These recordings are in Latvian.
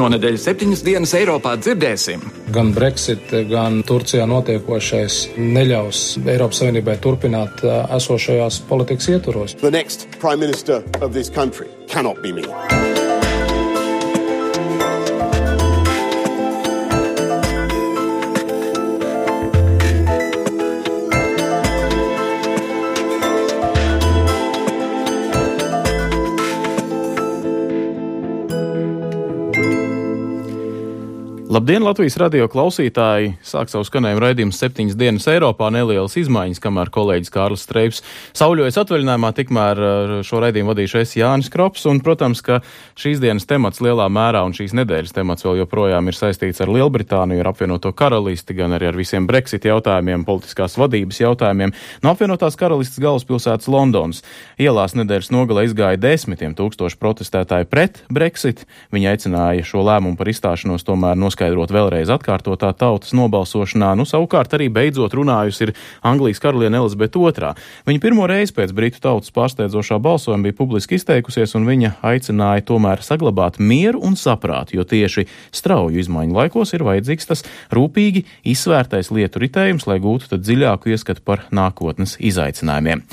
Šonadēļ septiņas dienas Eiropā dzirdēsim. Gan Brexit, gan Turcijā notiekošais neļaus Eiropas Savienībai turpināt esošajās politikas ietvaros. The next Prime Minister of this country cannot be me. Labdien, Latvijas radio klausītāji! Sāk savu skanējumu raidījumu septiņas dienas Eiropā, nelielas izmaiņas, kamēr kolēģis Kārlis Streips sauļojas atvaļinājumā, tikmēr uh, šo raidījumu vadīšu es Jānis Krops, un, protams, ka šīs dienas temats lielā mērā un šīs nedēļas temats vēl joprojām ir saistīts ar Lielbritāniju, ar apvienoto karalisti, gan arī ar visiem Brexit jautājumiem, politiskās vadības jautājumiem. No apvienotās karalistas galvaspilsētas Londonas ielās nedēļas nogalē izgāja desmitiem tūkstoši protestētāju pret Brexit. Viņi aicināja šo lēmumu par izstāšanos tomēr noskaidrot noskaidrot vēlreiz atkārtotā tautas nobalsošanā. Nu, savukārt arī beidzot runājusi ir Anglijas karaliene Elizabete II. Viņa pirmo reizi pēc Britu tautas pārsteidzošā balsojuma bija publiski izteikusies, un viņa aicināja tomēr saglabāt mieru un saprātu, jo tieši strauju izmaiņu laikos ir vajadzīgs tas rūpīgi izsvērtais lietu ritējums, lai gūtu dziļāku ieskatu par nākotnes izaicinājumiem.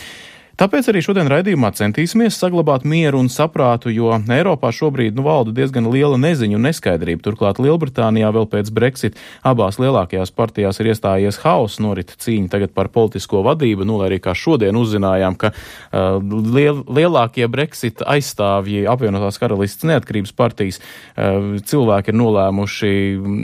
Tāpēc arī šodien raidījumā centīsimies saglabāt mieru un saprātu, jo Eiropā šobrīd nu, valda diezgan liela neziņa un neskaidrība. Turklāt Lielbritānijā vēl pēc Brexit abās lielākajās partijās ir iestājies hauss, norit cīņa tagad par politisko vadību, nu, lai arī kā šodien uzzinājām, ka uh, liel, lielākie Brexit aizstāvji apvienotās karalistas neatkarības partijas uh, cilvēki ir nolēmuši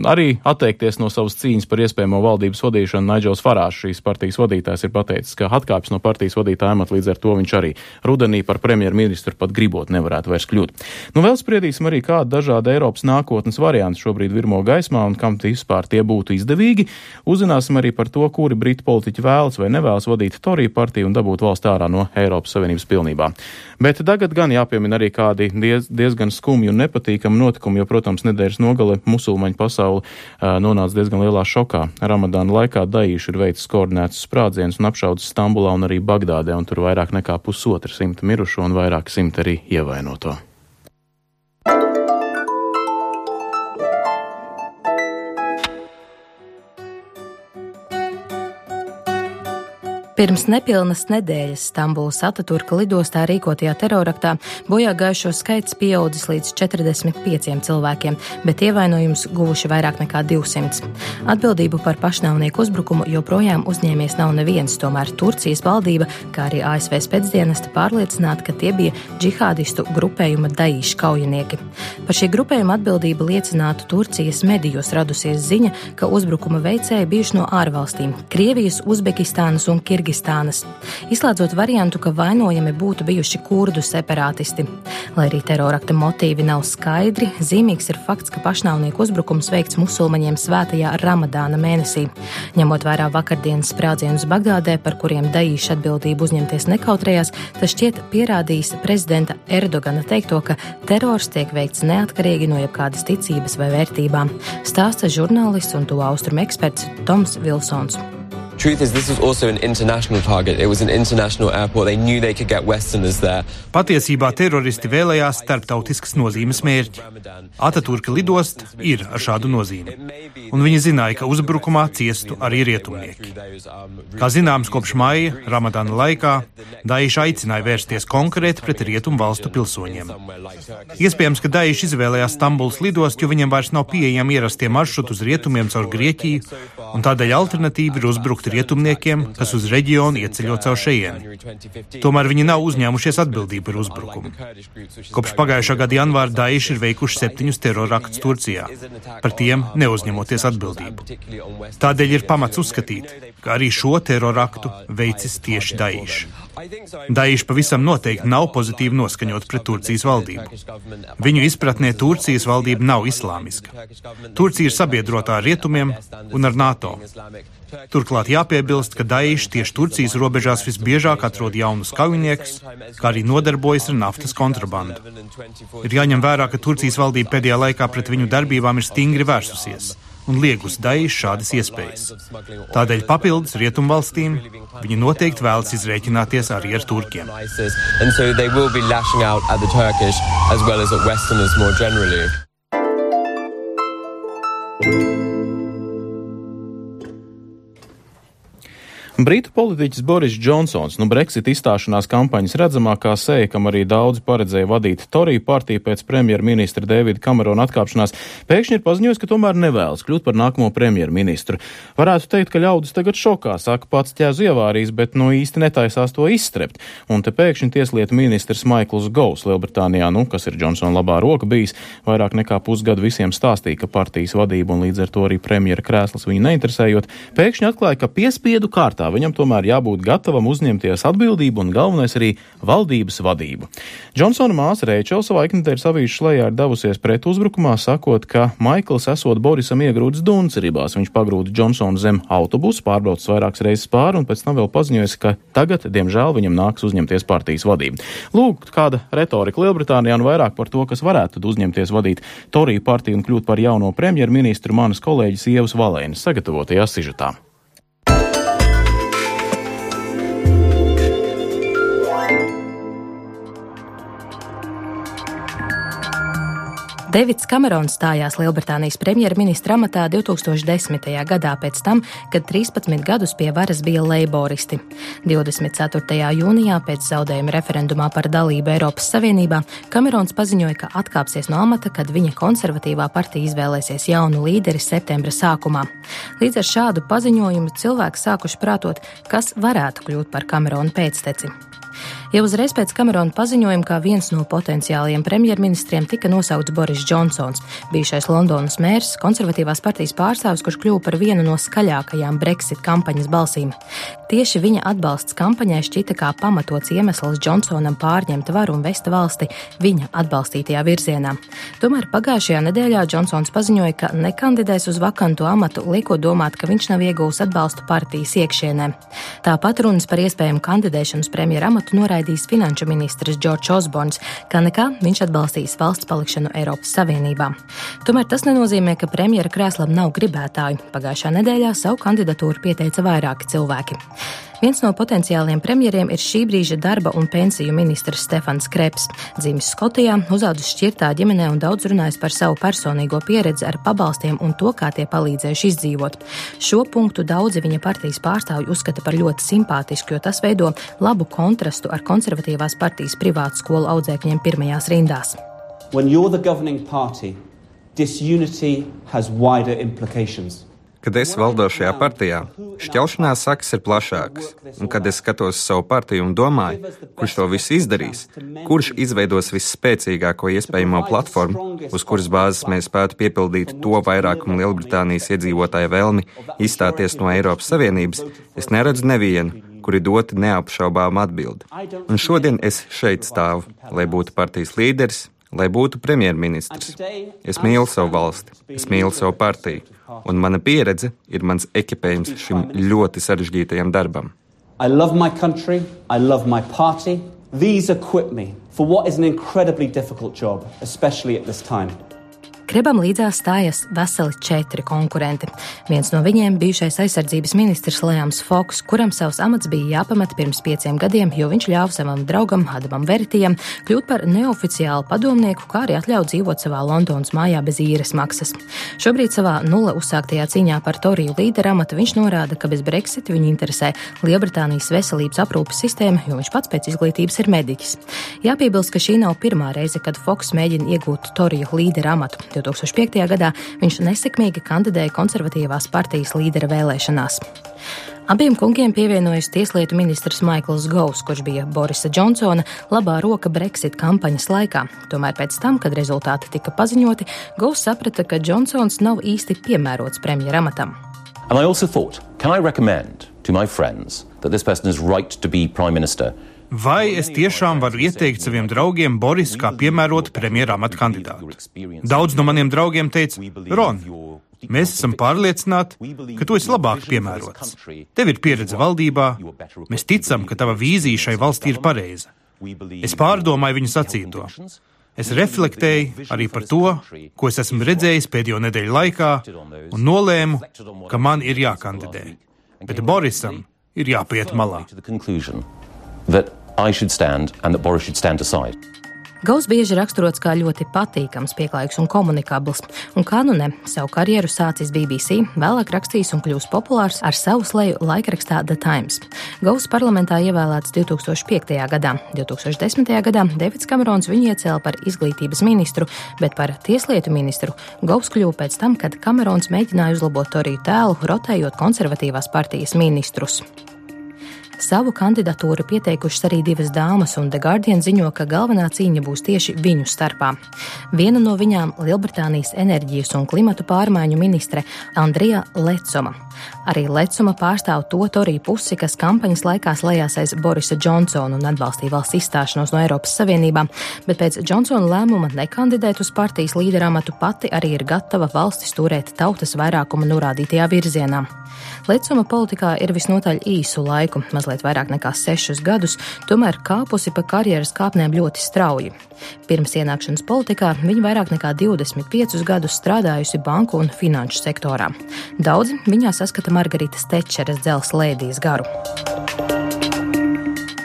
arī atteikties no savas cīņas par iespējamo valdības vadīšanu. Naidžels Farāšs, šīs partijas vadītājs, ir pateicis, ka atkāpjas no partijas vadītāja amata līdz līdz ar to viņš arī rudenī par premjerministru pat gribot nevarētu vairs kļūt. Nu, vēl spriedīsim arī, kāda dažāda Eiropas nākotnes varianti šobrīd virmo gaismā un kam vispār tie būtu izdevīgi. Uzzināsim arī par to, kuri britu politiķi vēlas vai nevēlas vadīt Toriju partiju un dabūt valsts ārā no Eiropas Savienības pilnībā. Bet tagad gan jāpiemina arī kādi diez, diezgan skumji un nepatīkami notikumi, jo, protams, nedēļas nogale musulmaņu pasauli uh, nonāca diezgan lielā šokā. Ramadāna laikā Daīši ir veicis koordinētus sprādzienus un apšaudas Stambulā un arī Bagdādē, un tur vairāk nekā pusotra simta mirušo un vairāk simta arī ievainoto. Pirms nepilnas nedēļas Stambulas Ataturka lidostā rīkotajā teroraktā bojā gājušo skaits pieaudzis līdz 45 cilvēkiem, bet ievainojums guvuši vairāk nekā 200. Atbildību par pašnāvnieku uzbrukumu joprojām uzņēmies nav neviens, tomēr Turcijas valdība, kā arī ASV spēcdienesta pārliecināta, ka tie bija džihādistu grupējuma daīšu kaujinieki. Par šī grupējuma atbildību liecinātu Turcijas medijos radusies ziņa, ka uzbrukuma veicēji bijuši no ārvalstīm - Krievijas, Uzbekistānas un Kirgizstānas. Kirgistānas, izslēdzot variantu, ka vainojami būtu bijuši kurdu separātisti. Lai arī terorakta motīvi nav skaidri, zīmīgs ir fakts, ka pašnāvnieku uzbrukums veikts musulmaņiem svētajā Ramadāna mēnesī. Ņemot vērā vakardienas sprādzienus Bagdādē, par kuriem Daīša atbildību uzņemties nekautrējās, tas šķiet pierādījis prezidenta Erdogana teikto, ka terors tiek veikts neatkarīgi no jebkādas ticības vai vērtībām, stāsta žurnālists un to austrumu eksperts Toms Vilsons. Truth is, this was also an international target. It was an international airport. They knew they could get Westerners there. Patiesībā teroristi vēlējās starptautiskas nozīmes mērķi. Ataturka lidost ir ar šādu nozīmi. Un viņi zināja, ka uzbrukumā ciestu arī rietumnieki. Kā zināms, kopš maija, Ramadāna laikā, Daīša aicināja vērsties konkrēti pret rietumu valstu pilsoņiem. Iespējams, ka Daīša izvēlējās Stambuls lidost, jo viņiem vairs nav pieejami ierastie maršruti uz rietumiem caur Grieķiju, un tādēļ alternatīva ir uzbrukt uzbrukt rietumniekiem, kas uz reģionu ieceļo caur šejieni. Tomēr viņi nav uzņēmušies atbildību par uzbrukumu. Kopš pagājušā gada janvāra Daesh ir veikuši septiņus teroraktus Turcijā, par tiem neuzņemoties atbildību. Tādēļ ir pamats uzskatīt, ka arī šo teroraktu veicis tieši Daesh. Daesh pavisam noteikti nav pozitīvi noskaņot pret Turcijas valdību. Viņu izpratnē Turcijas valdība nav islāmiska. Turcija ir sabiedrotā ar rietumiem un ar NATO. Turklāt jāpiebilst, ka Daesh tieši Turcijas robežās visbiežāk atrod jaunus kaujiniekus, kā arī nodarbojas ar naftas kontrabandu. Ir jāņem vērā, ka Turcijas valdība pēdējā laikā pret viņu darbībām ir stingri vērsusies un liegus Daesh šādas iespējas. Tādēļ papildus rietumvalstīm viņi noteikti vēlas izrēķināties arī ar turkiem. Britu politiķis Boris Džonsons, nu Brexit izstāšanās kampaņas redzamākā seja, kam arī daudzi paredzēja vadīt Toriju partiju pēc premjerministra Davida Kamerona atkāpšanās, pēkšņi ir paziņojis, ka tomēr nevēlas kļūt par nākamo premjerministru. Varētu teikt, ka ļaudis tagad šokā, saka pats ķēzu ievārījis, bet no nu īsti netaisās to izstrept. Un te pēkšņi tieslietu ministrs Maikls Gous Lielbritānijā, nu, kas ir Džonsona labā roka bijis, vairāk nekā pusgadu visiem stāstīja, ka partijas vadība un līdz ar to arī premjera krēsls viņu neinteresējot, pēkšņi atklāja, ka piespiedu kārtā kārtā. Viņam tomēr jābūt gatavam uzņemties atbildību un galvenais arī valdības vadību. Džonsona māsa Reičela savā iknetē ir savījuši šlējā ir devusies pret uzbrukumā, sakot, ka Maikls esot Borisam iegrūdis duncerībās. Viņš pagrūda Džonsonu zem autobusu, pārbraucis vairākas reizes pāri un pēc tam vēl paziņojis, ka tagad, diemžēl, viņam nāks uzņemties partijas vadību. Lūk, kāda retorika Lielbritānijā un vairāk par to, kas varētu uzņemties vadīt Toriju partiju un kļūt par jauno premjerministru manas kolēģis Ievas Valēnas sagatavotajā sižetā. Davids Kamerons stājās Lielbritānijas premjerministra amatā 2010. gadā pēc tam, kad 13 gadus pie varas bija leiboristi. 24. jūnijā pēc zaudējuma referendumā par dalību Eiropas Savienībā Kamerons paziņoja, ka atkāpsies no amata, kad viņa konservatīvā partija izvēlēsies jaunu līderi septembra sākumā. Līdz ar šādu paziņojumu cilvēki sākuši prātot, kas varētu kļūt par Kamerona pēcteci. Jau uzreiz pēc Kamerona paziņojuma, kā viens no potenciālajiem premjerministriem, tika nosaukts Boris Džonsons, bijušais Londonas mērs, konservatīvās partijas pārstāvis, kurš kļuva par vienu no skaļākajām Brexit kampaņas balsīm. Tieši viņa atbalsts kampaņai šķita kā pamatots iemesls Džonsonam pārņemt varu un vest valsti viņa atbalstītajā virzienā. Tomēr pagājušajā nedēļā Džonsons paziņoja, ka nekandidēs uz vakantu amatu, liekot domāt, ka viņš nav iegūs atbalstu partijas iekšienē. Tāpat runas par iespējamu kandidēšanu uz noraidīja noraidījis finanšu ministrs Džordžs Osborns, kā nekā viņš atbalstīs valsts palikšanu Eiropas Savienībā. Tomēr tas nenozīmē, ka premjera krēslam nav gribētāju. Pagājušā nedēļā savu kandidatūru pieteica vairāki cilvēki. Viens no potenciāliem premjeriem ir šī brīža darba un pensiju ministrs Stefans Kreps. Dzimis Skotijā, uzaugusi šķirtā ģimenē un daudz runājis par savu personīgo pieredzi ar pabalstiem un to, kā tie palīdzējuši izdzīvot. Šo punktu daudzi viņa partijas pārstāvji uzskata par ļoti simpātisku, jo tas veido labu kontrastu ar konservatīvās partijas privātu skolu audzēkņiem pirmajās rindās. When you're the governing party, disunity has wider implications. Kad es valdošajā partijā, šķelšanās sakas ir plašākas, un kad es skatos savu partiju un domāju, kurš to visu izdarīs, kurš izveidos visspēcīgāko iespējamo platformu, uz kuras bāzes mēs spētu piepildīt to vairākumu Lielbritānijas iedzīvotāju vēlmi izstāties no Eiropas Savienības, es neredzu nevienu, kuri doti neapšaubām atbildi. Un šodien es šeit stāvu, lai būtu partijas līderis, lai būtu premjerministrs. Es mīlu savu valsti, es mīlu savu partiju, un mana pieredze ir mans ekipējums šim ļoti sarežģītajam darbam. I love my country, I love my party. These equip me for what is an incredibly difficult job, especially at this time. Krebam līdzās stājas veseli četri konkurenti. Viens no viņiem - bijušais aizsardzības ministrs Lēms Foks, kuram savs amats bija jāpamet pirms pieciem gadiem, jo viņš ļāva savam draugam Adamam Veritijam kļūt par neoficiālu padomnieku, kā arī atļaut dzīvot savā Londonas mājā bez īres maksas. Šobrīd savā nulle uzsāktajā cīņā par Toriju līderu amatu viņš norāda, ka bez Brexit viņu interesē Lielbritānijas veselības aprūpas sistēma, jo viņš pats pēc izglītības ir mediķis. Jāpiebilst, ka šī nav pirmā reize, kad Foks mēģina iegūt Toriju līderu amatu. 2005. gadā viņš nesekmīgi kandidēja konservatīvās partijas līdera vēlēšanās. Abiem kungiem pievienojas tieslietu ministrs Maikls Gous, kurš bija Borisa Džonsona labā roka Brexit kampaņas laikā. Tomēr pēc tam, kad rezultāti tika paziņoti, Gous saprata, ka Džonsons nav īsti piemērots premjeramatam. And I also thought, can I recommend to my friends that this person is right to be prime minister? Vai es tiešām varu ieteikt saviem draugiem Borisu kā piemērotu premjera amata kandidātu? Daudz no maniem draugiem teica, Ron, mēs esam pārliecināti, ka tu esi labāk piemērots. Tev ir pieredze valdībā, mēs ticam, ka tava vīzija šai valstī ir pareiza. Es pārdomāju viņu sacīto. Es reflektēju arī par to, ko es esmu redzējis pēdējo nedēļu laikā, un nolēmu, ka man ir jākandidē. Bet Borisam ir jāpiet malā. I should stand and that Boris should stand aside. Gaus bieži raksturots kā ļoti patīkams, pieklājīgs un komunikabls, un kā nu ne, savu karjeru sācis BBC, vēlāk rakstījis un kļūst populārs ar savu sleju laikrakstā The Times. Gaus parlamentā ievēlēts 2005. gadā. 2010. gadā Davids Kamerons viņu iecēla par izglītības ministru, bet par tieslietu ministru Gaus kļuva pēc tam, kad Kamerons mēģināja uzlabot Toriju tēlu, rotējot konservatīvās partijas ministrus. Savu kandidatūru pieteikušas arī divas dāmas, un The Guardian ziņo, ka galvenā cīņa būs tieši viņu starpā. Viena no viņām - Lielbritānijas enerģijas un klimatu pārmaiņu ministre Andrija Lecoma. Arī Lecoma pārstāv to Toriju pusi, kas kampaņas laikā slēdzās aiz Borisa Džonsona un atbalstīja valsts izstāšanos no Eiropas Savienībām, bet pēc Džonsona lēmuma nekandidēt uz partijas līderamatu pati arī ir gatava valsti stūrēt tautas vairākuma norādītajā virzienā. Lecuma politikā ir visnotaļ īsu laiku, mazliet vairāk nekā sešus gadus, tomēr kāpusi pa karjeras kāpnēm ļoti strauji. Pirms ienākšanas politikā viņa vairāk nekā 25 gadus strādājusi banku un finanšu sektorā. Daudzi viņā saskata Margaritas Tečeres dzels lēdijas garu.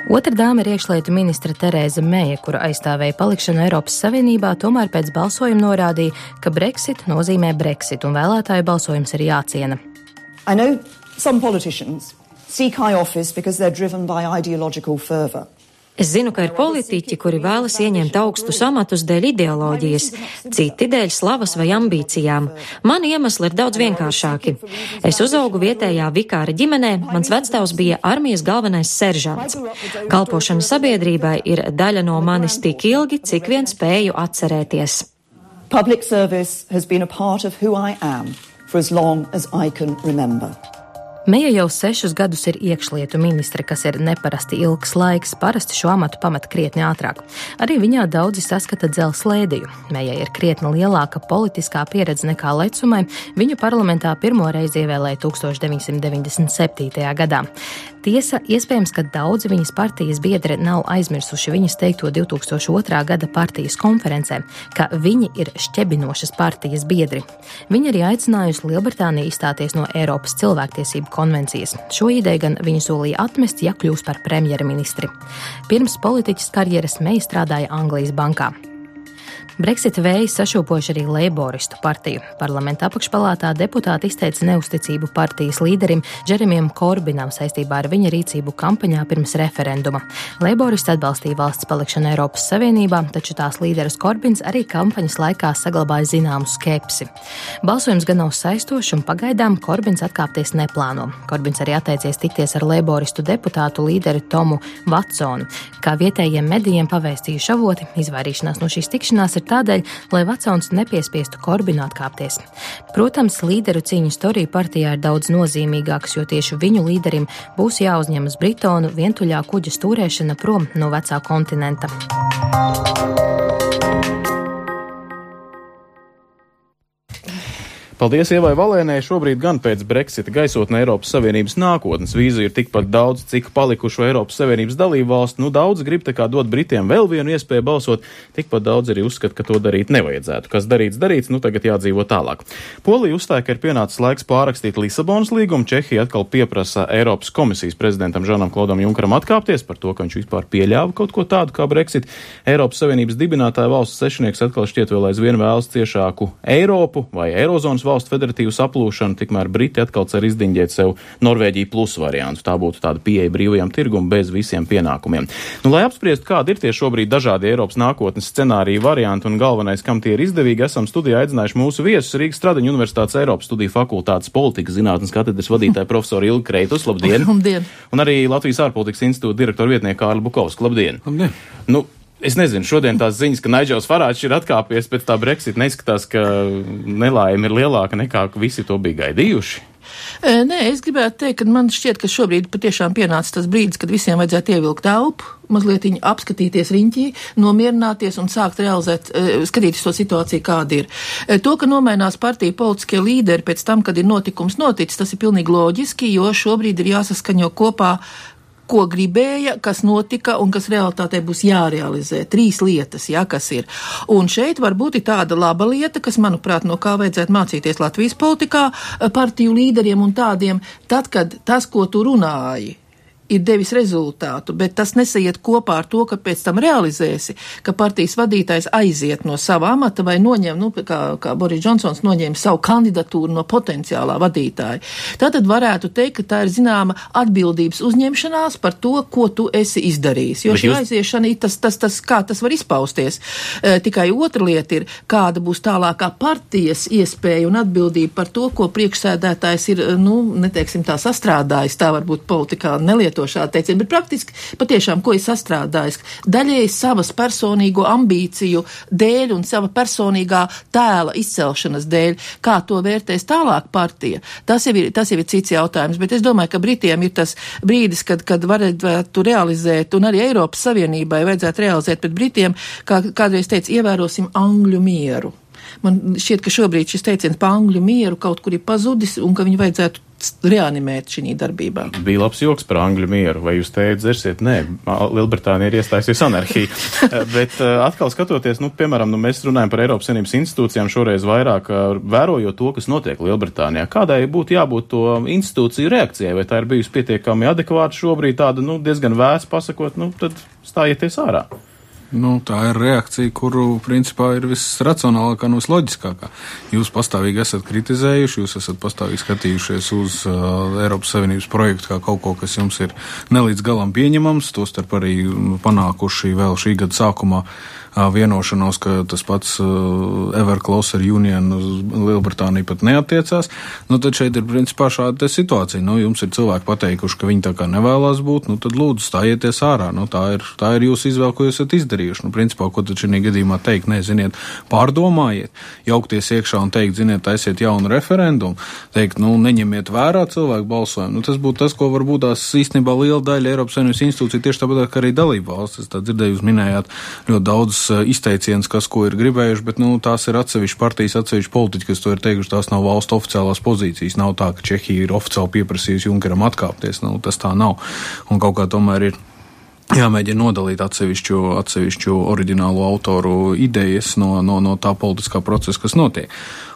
Otra dāma ir iekšlietu ministra Terēza Meija, kura aizstāvēja palikšanu Eiropas Savienībā, tomēr pēc balsojuma norādīja, ka Brexit nozīmē Brexit un vēlētāju balsojums ir jāciena. I know some politicians seek high office because they're driven by ideological fervour. Es zinu, ka ir politiķi, kuri vēlas ieņemt augstus amatus dēļ ideoloģijas, citi dēļ slavas vai ambīcijām. Mani iemesli ir daudz vienkāršāki. Es uzaugu vietējā vikāra ģimenē, mans vectēvs bija armijas galvenais seržants. Kalpošana sabiedrībai ir daļa no manis tik ilgi, cik vien spēju atcerēties. Public service has been a part of who I am for as long as I can remember. Meija jau sešus gadus ir iekšlietu ministre, kas ir neparasti ilgs laiks. Parasti šo amatu pamet krietni ātrāk. Arī viņā daudzi saskata dzelzs lēdiju. Meijai ir krietni lielāka politiskā pieredze nekā Lecumai. Viņu parlamentā pirmo reizi ievēlēja 1997. gadā. Tiesa, iespējams, ka daudzi viņas partijas biedri nav aizmirsuši viņas teikto 2002. gada partijas konferencē, ka viņi ir šķebinošas partijas biedri. Viņa arī aicinājusi Lielbritāniju izstāties no Eiropas cilvēktiesību konvencijas. Šo ideju gan viņa solīja atmest, ja kļūs par premjerministri. Pirms politiķas karjeras Meija strādāja Anglijas bankā. Brexit vēji sašūpojuši arī Leiboristu partiju. Parlamenta apakšpalātā deputāti izteica neusticību partijas līderim Džeremijam Korbinam saistībā ar viņa rīcību kampaņā pirms referenduma. Leiboristi atbalstīja valsts palikšanu Eiropas Savienībā, taču tās līderis Korbins arī kampaņas laikā saglabāja zināmu skepsi. Balsojums gan nav saistošs un pagaidām Korbins atkāpties neplāno. Korbins arī atteicies tikties ar Leiboristu deputātu līderi Tomu Vatsonu. Kā vietējiem medijiem pavēstījuši avoti, izvairīšanās no šīs tikšanās ir tādēļ, lai Vatsons nepiespiestu Korbinu atkāpties. Protams, līderu cīņu storija partijā ir daudz nozīmīgāks, jo tieši viņu līderim būs jāuzņemas Britonu vientuļā kuģa stūrēšana prom no vecā kontinenta. Paldies Ievai Valēnai. Šobrīd gan pēc Brexita gaisotne Eiropas Savienības nākotnes vīzu ir tikpat daudz, cik palikušo Eiropas Savienības dalību valstu. Nu, daudz grib tā kā dot Britiem vēl vienu iespēju balsot, tikpat daudz arī uzskata, ka to darīt nevajadzētu. Kas darīts, darīts, nu tagad jādzīvo tālāk. Polija uzstāja, ka ir pienācis laiks pārakstīt Lisabonas līgumu. Čehija atkal pieprasa Eiropas komisijas prezidentam Žanam Klodam Junkaram atkāpties par to, ka viņš vispār pieļāva kaut ko tādu kā Brexit. Eiropas Savienības dibinātāja valsts sešnieks atkal šķiet vēl aizvien vēlas ciešāku Eiropu vai Eirozonas valstu federatīvu saplūšanu, tikmēr Briti atkal cer izdiņģēt sev Norvēģiju plus variantu. Tā būtu tāda pieeja brīvajam tirgum bez visiem pienākumiem. Nu, lai apspriestu, kādi ir tie šobrīd dažādi Eiropas nākotnes scenāriju varianti un galvenais, kam tie ir izdevīgi, esam studijā aicinājuši mūsu viesus Rīgas Stradiņu Universitātes Eiropas studiju fakultātes politikas zinātnes katedras vadītāju profesoru Ilgu Kreitus. Labdien! Labdien! Un arī Latvijas ārpolitikas institūta direktoru vietnieku Kārlu Bukovsku. Labdien! Labdien! Nu, Es nezinu, šodien tās ziņas, ka Naidžels Farāčs ir atkāpies pēc tā Brexit, neizskatās, ka nelaime ir lielāka nekā visi to bija gaidījuši. Nē, es gribētu teikt, ka man šķiet, ka šobrīd patiešām pienācis tas brīdis, kad visiem vajadzētu ievilkt elpu, mazliet apskatīties riņķī, nomierināties un sākt realizēt, skatīties to situāciju, kāda ir. To, ka nomainās partija politiskie līderi pēc tam, kad ir notikums noticis, tas ir pilnīgi loģiski, jo šobrīd ir jāsaskaņo kopā ko gribēja, kas notika un kas realitātē būs jārealizē. Trīs lietas, jā, kas ir. Un šeit varbūt ir tāda laba lieta, kas, manuprāt, no kā vajadzētu mācīties Latvijas politikā, partiju līderiem un tādiem, tad, kad tas, ko tu runāji, ir devis rezultātu, bet tas nesaiet kopā ar to, ka pēc tam realizēsi, ka partijas vadītājs aiziet no sava amata vai noņem, nu, kā, kā Boris Džonsons noņēma savu kandidatūru no potenciālā vadītāja. Tātad varētu teikt, ka tā ir zināma atbildības uzņemšanās par to, ko tu esi izdarījis. Jo šī jūs... aiziešana, tas, tas, tas, kā tas var izpausties. E, tikai otra lieta ir, kāda būs tālākā partijas iespēja un atbildība par to, ko priekšsēdētājs ir, nu, neteiksim tā sastrādājis, tā varbūt politikā neliet lietošā teiciena, bet praktiski patiešām, ko ir sastrādājis, daļēji savas personīgo ambīciju dēļ un sava personīgā tēla izcelšanas dēļ, kā to vērtēs tālāk partija. Tas jau ir, tas jau ir cits jautājums, bet es domāju, ka Britiem ir tas brīdis, kad, kad varētu realizēt, un arī Eiropas Savienībai vajadzētu realizēt pret Britiem, kā kādreiz teica, ievērosim Angļu mieru. Man šķiet, ka šobrīd šis teiciens par angļu mieru kaut kur ir pazudis un ka viņu vajadzētu reanimēt šī darbībā. Bija labs joks par angļu mieru, vai jūs teicat, dzersiet, nē, Lielbritānija ir iestājusies anarhija. Bet uh, atkal skatoties, nu, piemēram, nu, mēs runājam par Eiropas Savienības institūcijām šoreiz vairāk, uh, vērojot to, kas notiek Lielbritānijā. Kādai būtu jābūt to institūciju reakcijai, vai tā ir bijusi pietiekami adekvāta šobrīd tāda, nu, diezgan vēsa pasakot, nu, tad stājieties ārā. Nu, tā ir reakcija, kuru principā ir visracionālākā un visloģiskākā. Jūs pastāvīgi esat kritizējuši, jūs esat pastāvīgi skatījušies uz uh, Eiropas Savienības projektu kā kaut ko, kas jums ir nelīdz galam pieņemams, tostarp arī panākuši vēl šī gada sākumā vienošanos, ka tas pats Ever Closer Union uz Lielbritāniju pat neatiecās, nu tad šeit ir principā šāda situācija. Nu, jums ir cilvēki pateikuši, ka viņi tā kā nevēlas būt, nu tad lūdzu stājieties ārā. Nu, tā, ir, tā ir jūsu izvēle, ko jūs esat izdarījuši. Nu, principā, ko tad šajā gadījumā teikt? Nē, ziniet, pārdomājiet, jaukties iekšā un teikt, ziniet, taisiet jaunu referendumu, teikt, nu, neņemiet vērā cilvēku balsojumu. Nu, tas būtu tas, ko varbūt tās īstenībā liela daļa Eiropas Savienības institūcija tieši tāpat kā arī dalību valstis. Tā dzirdēju, jūs minējāt ļoti daudz Eh, izteiciens, kas ko ir gribējuši, bet nu, tās ir atsevišķi partijas, atsevišķi politiķi, kas to ir teikuši. Tās nav valsts oficiālās pozīcijas. Nav tā, ka Čehija ir oficiāli pieprasījusi Junkeram atkāpties. Nu, tas tā nav. Un kaut kā tomēr ir. Jāmēģina nodalīt atsevišķu, atsevišķu oriģinālo autoru idejas no, no, no tā politiskā procesa, kas notiek.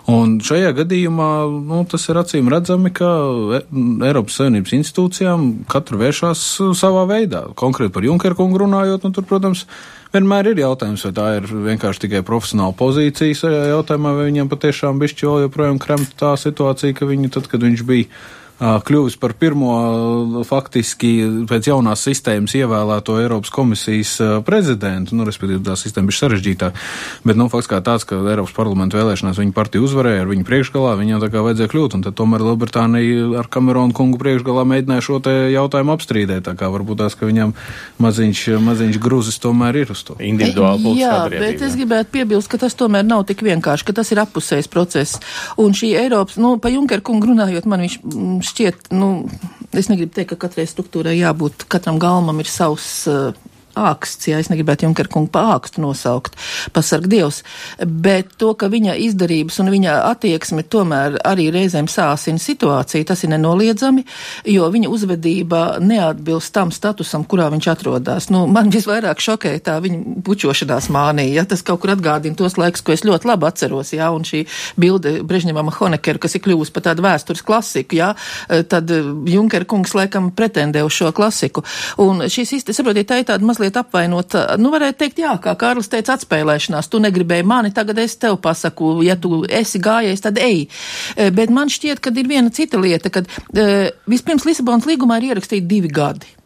Un šajā gadījumā nu, tas ir acīm redzami, ka e, Eiropas Savienības institūcijām katra vēršas savā veidā. Konkrēti par Junkeru kungu runājot, nu, tur, protams, Vienmēr ir jautājums, vai tā ir vienkārši tikai profesionāla pozīcija šajā jautājumā, vai viņam patiešām bišķi joprojām kremta tā situācija, ka viņi tad, kad viņš bija kļuvis par pirmo faktiski pēc jaunās sistēmas ievēlēto Eiropas komisijas prezidentu. Nu, respektīvi, tā sistēma bija sarežģītāka. Bet, nu, fakts kā tāds, ka Eiropas parlamenta vēlēšanās viņa partija uzvarēja ar viņu priekšgalā, viņam tā kā vajadzēja kļūt. Un tad tomēr Lielbritānija ar Kameronu kungu priekšgalā mēģināja šo te jautājumu apstrīdēt. Tā kā varbūt tās, ka viņam maziņš, maziņš grūzis tomēr ir uz to. Individuāli. Jā, bet es gribētu piebilst, ka tas tomēr nav tik vienkārši, ka tas ir appusējs process. Un šī Eiropas, nu, pa Junker kungu runājot, man viņš šķiet, nu, es negribu teikt, ka katrai struktūrai jābūt, katram galmam ir savs uh, āksts, ja es negribētu Junker kungu pa ākstu nosaukt, pasarg Dievs, bet to, ka viņa izdarības un viņa attieksme tomēr arī reizēm sāsina situāciju, tas ir nenoliedzami, jo viņa uzvedība neatbilst tam statusam, kurā viņš atrodas. Nu, man visvairāk šokēja tā viņa bučošanās mānija, ja tas kaut kur atgādina tos laikus, ko es ļoti labi atceros, ja, un šī bilde Brežņevam Honekeru, kas ir kļuvusi par tādu vēstures klasiku, ja, tad Junker kungs laikam pretendē uz šo klasiku. Un šīs, saprotiet, tā ir tāda mazliet mazliet apvainot, nu, varētu teikt, jā, kā Kārlis teica, atspēlēšanās. Tu negribēji mani, tagad es tev pasaku, ja tu esi gājējis, tad ej. E, bet man šķiet, ka ir viena cita lieta, kad e, vispirms Lisabonas līgumā ir ierakstīti divi gadi.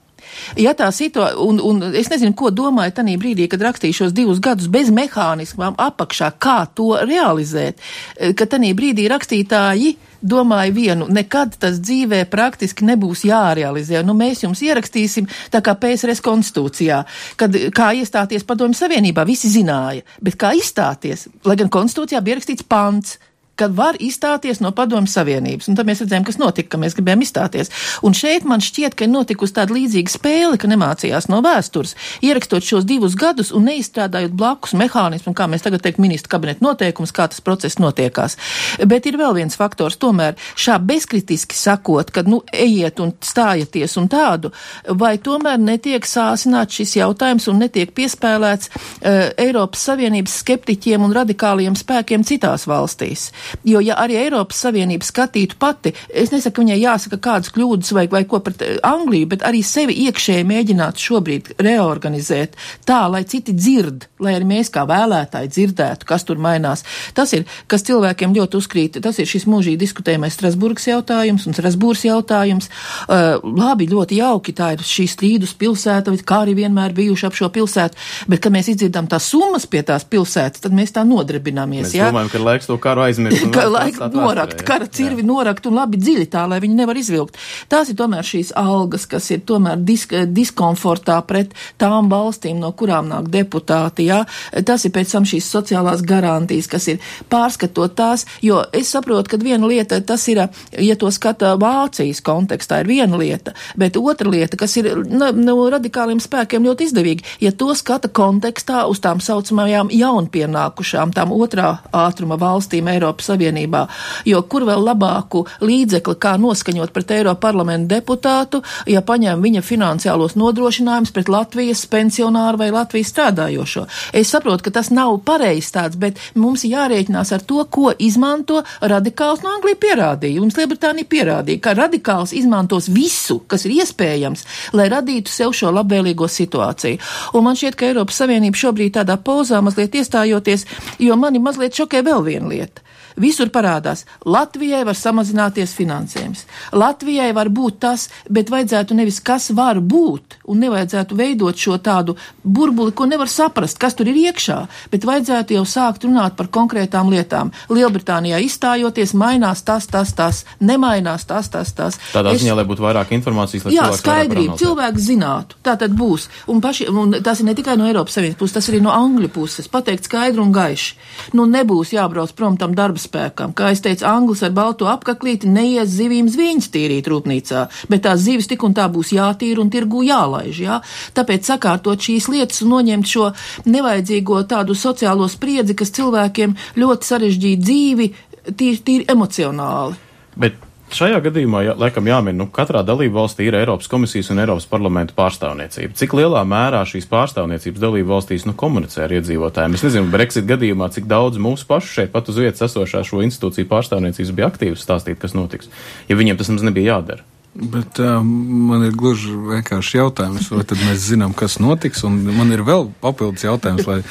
Ja tā situācija, un, un es nezinu, ko domāju tajā brīdī, kad rakstīju šos divus gadus bez mehānismām apakšā, kā to realizēt, e, ka tajā brīdī rakstītāji domāju vienu, nekad tas dzīvē praktiski nebūs jārealizē. Nu, mēs jums ierakstīsim tā kā PSRS konstitūcijā, kad kā iestāties padomju savienībā, visi zināja, bet kā izstāties, lai gan konstitūcijā bija ierakstīts pants kad var izstāties no padomju savienības. Un tad mēs redzējām, kas notika, ka mēs gribējām izstāties. Un šeit man šķiet, ka ir notikusi tāda līdzīga spēle, ka nemācījās no vēstures, ierakstot šos divus gadus un neizstrādājot blakus mehānismu, kā mēs tagad teikt, ministra kabineta noteikums, kā tas process notiekās. Bet ir vēl viens faktors, tomēr šā bezkritiski sakot, kad, nu, ejiet un stājieties un tādu, vai tomēr netiek sāsināts šis jautājums un netiek piespēlēts uh, Eiropas Savienības skeptiķiem un radikāliem spēkiem citās valstīs. Jo, ja arī Eiropas Savienība skatītu pati, es nesaku, viņai jāsaka kādas kļūdas vai, vai ko pret eh, Angliju, bet arī sevi iekšēji mēģināt šobrīd reorganizēt tā, lai citi dzird, lai arī mēs kā vēlētāji dzirdētu, kas tur mainās. Tas ir, kas cilvēkiem ļoti uzkrīt, tas ir šis mūžīgi diskutējamais Strasburgas jautājums un Strasbūras jautājums. Uh, labi, ļoti jauki, tā ir šī strīdus pilsēta, kā arī vienmēr bijuši ap šo pilsētu, bet, kad mēs izdzirdam tās summas pie tās pilsētas, tad mēs tā nodarbināmies. Mēs jā? domājam, ka laiks to karu aizmirst. Ka laiks norakt, kara cirvi jā. norakt un labi dziļi tā, lai viņi nevar izvilkt. Tās ir tomēr šīs algas, kas ir tomēr disk, diskomfortā pret tām valstīm, no kurām nāk deputāti, jā. Tas ir pēc tam šīs sociālās garantijas, kas ir pārskatot tās, jo es saprotu, ka viena lieta tas ir, ja to skata Vācijas kontekstā, ir viena lieta, bet otra lieta, kas ir no, nu, no radikāliem spēkiem ļoti izdevīgi, ja to skata kontekstā uz tām saucamajām jaunpienākušām, tām otrā ātruma valstīm Eiropas Savienībā, jo kur vēl labāku līdzekli, kā noskaņot pret Eiropa parlamentu deputātu, ja paņem viņa finansiālos nodrošinājumus pret Latvijas pensionāru vai Latvijas strādājošo. Es saprotu, ka tas nav pareizs tāds, bet mums jārēķinās ar to, ko izmanto radikāls no Anglija pierādīja. Mums Lielbritānija pierādīja, ka radikāls izmantos visu, kas ir iespējams, lai radītu sev šo labvēlīgo situāciju. Un man šķiet, ka Eiropas Savienība šobrīd tādā pozā mazliet iestājoties, jo mani mazliet šokē vēl viena lieta. Visur parādās, Latvijai var samazināties finansējums. Latvijai var būt tas, bet vajadzētu nevis kas var būt, un nevajadzētu veidot šo tādu burbuli, ko nevar saprast, kas tur ir iekšā, bet vajadzētu jau sākt runāt par konkrētām lietām. Lielbritānijā izstājoties, mainās tas, tas, tas, nemainās tas, tas, tas. Tādā es... ziņā, lai būtu vairāk informācijas, lai Jā, skaidrība, cilvēks zinātu. Tā tad būs. Un, paši, un tas ir ne tikai no Eiropas Savienības puses, tas arī no Angļu puses. Pateikt skaidru un gaiši. Nu, nebūs jābrauc prom tam darbs spēkam. Kā es teicu, anglis ar balto apaklīti neies zivīm zviņas tīrīt rūpnīcā, bet tās zivis tik un tā būs jātīra un tirgu jālaiž. Jā? Tāpēc sakārtot šīs lietas un noņemt šo nevajadzīgo tādu sociālo spriedzi, kas cilvēkiem ļoti sarežģīja dzīvi, tīri, tīri emocionāli. Bet Šajā gadījumā, jā, laikam, jāmin, nu, katrā dalību valstī ir Eiropas komisijas un Eiropas parlamenta pārstāvniecība. Cik lielā mērā šīs pārstāvniecības dalību valstīs nu, komunicē ar iedzīvotājiem? Es nezinu, Brexit gadījumā, cik daudz mūsu pašu šeit pat uz vietas esošā šo institūciju pārstāvniecības bija aktīvas stāstīt, kas notiks, ja viņiem tas mums nebija jādara. Bet uh, man ir gluži vienkārši jautājums, vai tad mēs zinām, kas notiks, un man ir vēl papildus jautājums, lai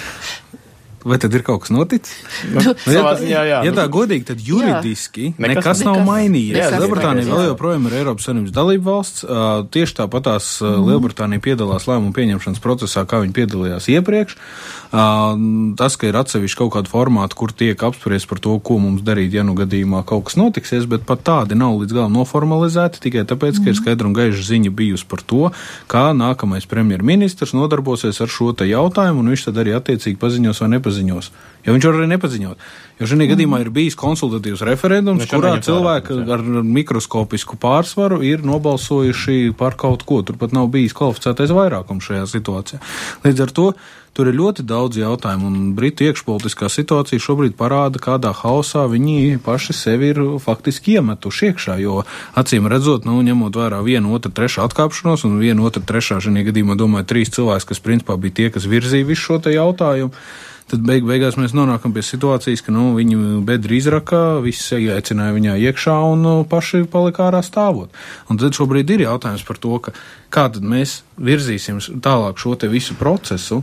Vai tad ir kaut kas noticis? Nu, nu, ja, ziņā, jā, ja tā nu, godīgi, tad juridiski jā. nekas, nekas nav nekas, mainījies. Lielbritānija vēl joprojām ir Eiropas Savienības dalība valsts. Uh, tieši tāpat tās mm. Lielbritānija piedalās lēmumu pieņemšanas procesā, kā viņi piedalījās iepriekš. Uh, tas, ka ir atsevišķi kaut kāda formāta, kur tiek apspriests par to, ko mums darīt, ja nu gadījumā kaut kas notiksies, bet pat tādi nav līdz galam noformalizēti tikai tāpēc, ka ir mm. skaidra un gaiša ziņa bijusi par to, kā nākamais premjerministrs nodarbosies ar šo jautājumu, un viņš tad arī attiecīgi paziņos vai nepaziņos nepaziņos. Jo viņš arī nepaziņot. Jo šajā mm. gadījumā ir bijis konsultatīvs referendums, Viņš kurā cilvēki ar mikroskopisku pārsvaru ir nobalsojuši par kaut ko. Turpat nav bijis kvalificētais vairākums šajā situācijā. Līdz ar to tur ir ļoti daudz jautājumu, un Britu iekšpolitiskā situācija šobrīd parāda, kādā hausā viņi paši sevi ir faktiski iemetuši iekšā. Jo acīm redzot, nu, ņemot vērā vienu, otru, trešu atkāpšanos, un vienu, otru, trešā šajā gadījumā, domāju, trīs cilvēki, kas principā bija tie, kas virzīja visu šo jautājumu tad beig beigās mēs nonākam pie situācijas, ka nu, viņu bedri izraka, visi ieaicināja viņā iekšā un nu, paši palika ārā stāvot. Un tad šobrīd ir jautājums par to, kā tad mēs virzīsim tālāk šo te visu procesu,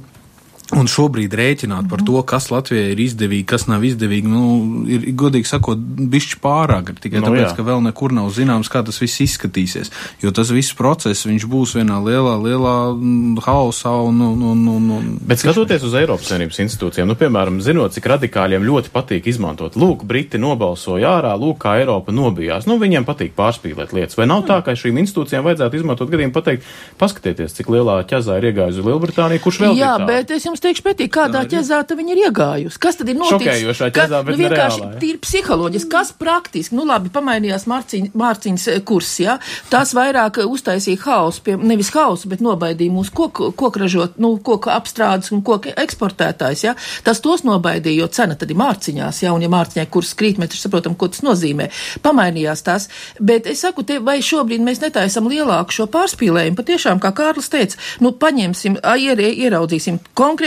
Un šobrīd rēķināt par to, kas Latvijai ir izdevīgi, kas nav izdevīgi, nu, ir godīgi sakot, bišķi pārāk. Tikai no, tāpēc, jā. ka vēl nekur nav zināms, kā tas viss izskatīsies. Jo tas viss process, viņš būs vienā lielā, lielā mm, hausā un, un, un, un, un. Bet skatoties uz Eiropas Savienības institūcijām, nu, piemēram, zinot, cik radikāļiem ļoti patīk izmantot, lūk, Briti nobalsoja ārā, lūk, kā Eiropa nobijās. Nu, viņiem patīk pārspīlēt lietas. Vai nav tā, ka šīm institūcijām vajadzētu izmantot gadījumu pateikt, paskatieties, cik lielā ķezā ir iegājusi Lielbritānija, kurš vēl jā, bet es jums teikšu pretī, kādā ķezā viņa ir iegājusi. Kas tad ir noticis? Šokējošā ķezā, bet nu, vienkārši tīri psiholoģiski, kas praktiski, nu labi, pamainījās Mārciņ, Mārciņas eh, kurs, jā, tas vairāk eh, uztaisīja hausu, pie, nevis hausu, bet nobaidīja mūsu koku, kokražot, nu, koku apstrādes un koku eksportētājs, jā. Tas tos nobaidīja, jo cena tad ir Mārciņās, jā, un ja Mārciņai kurs krīt, mēs saprotam, ko tas nozīmē. Pamainījās tas, bet es saku, te, vai šobrīd mēs netaisam lielāku šo pārspīlējumu, patiešām, kā Kārlis teica, nu, paņemsim, ieraudzīsim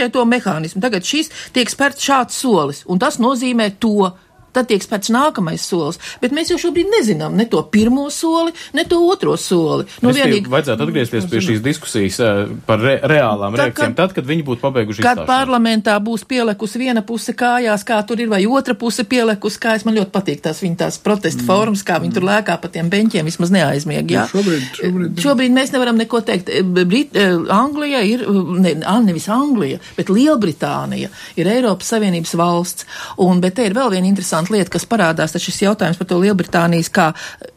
konkrēto mehānismu. Tagad šis tiek spērts šāds solis, un tas nozīmē to. Tad tiek spērts nākamais solis. Bet mēs jau šobrīd nezinām ne to pirmo soli, ne to otro soli. Nu, vienīgi... Vajadzētu atgriezties pie šīs diskusijas uh, par re reālām tā, reakcijām, kad, tad, kad viņi būtu pabeiguši kad izstāšanu. parlamentā būs pielikusi viena puse kājās, kā tur ir, vai otra puse pielikusi kājās. Man ļoti patīk tās viņa tās protesta mm. formas, kā viņi mm. tur lēkā pa tiem beņķiem, vismaz neaizmieg. Jā? Nu, šobrīd, šobrīd, šobrīd mēs nevaram neko teikt. Brit, Anglija ir, ne, nevis Anglija, bet Lielbritānija ir Eiropas Savienības valsts. Un, bet te ir vēl viena interesanta lieta, kas parādās, tad šis jautājums par to Lielbritānijas kā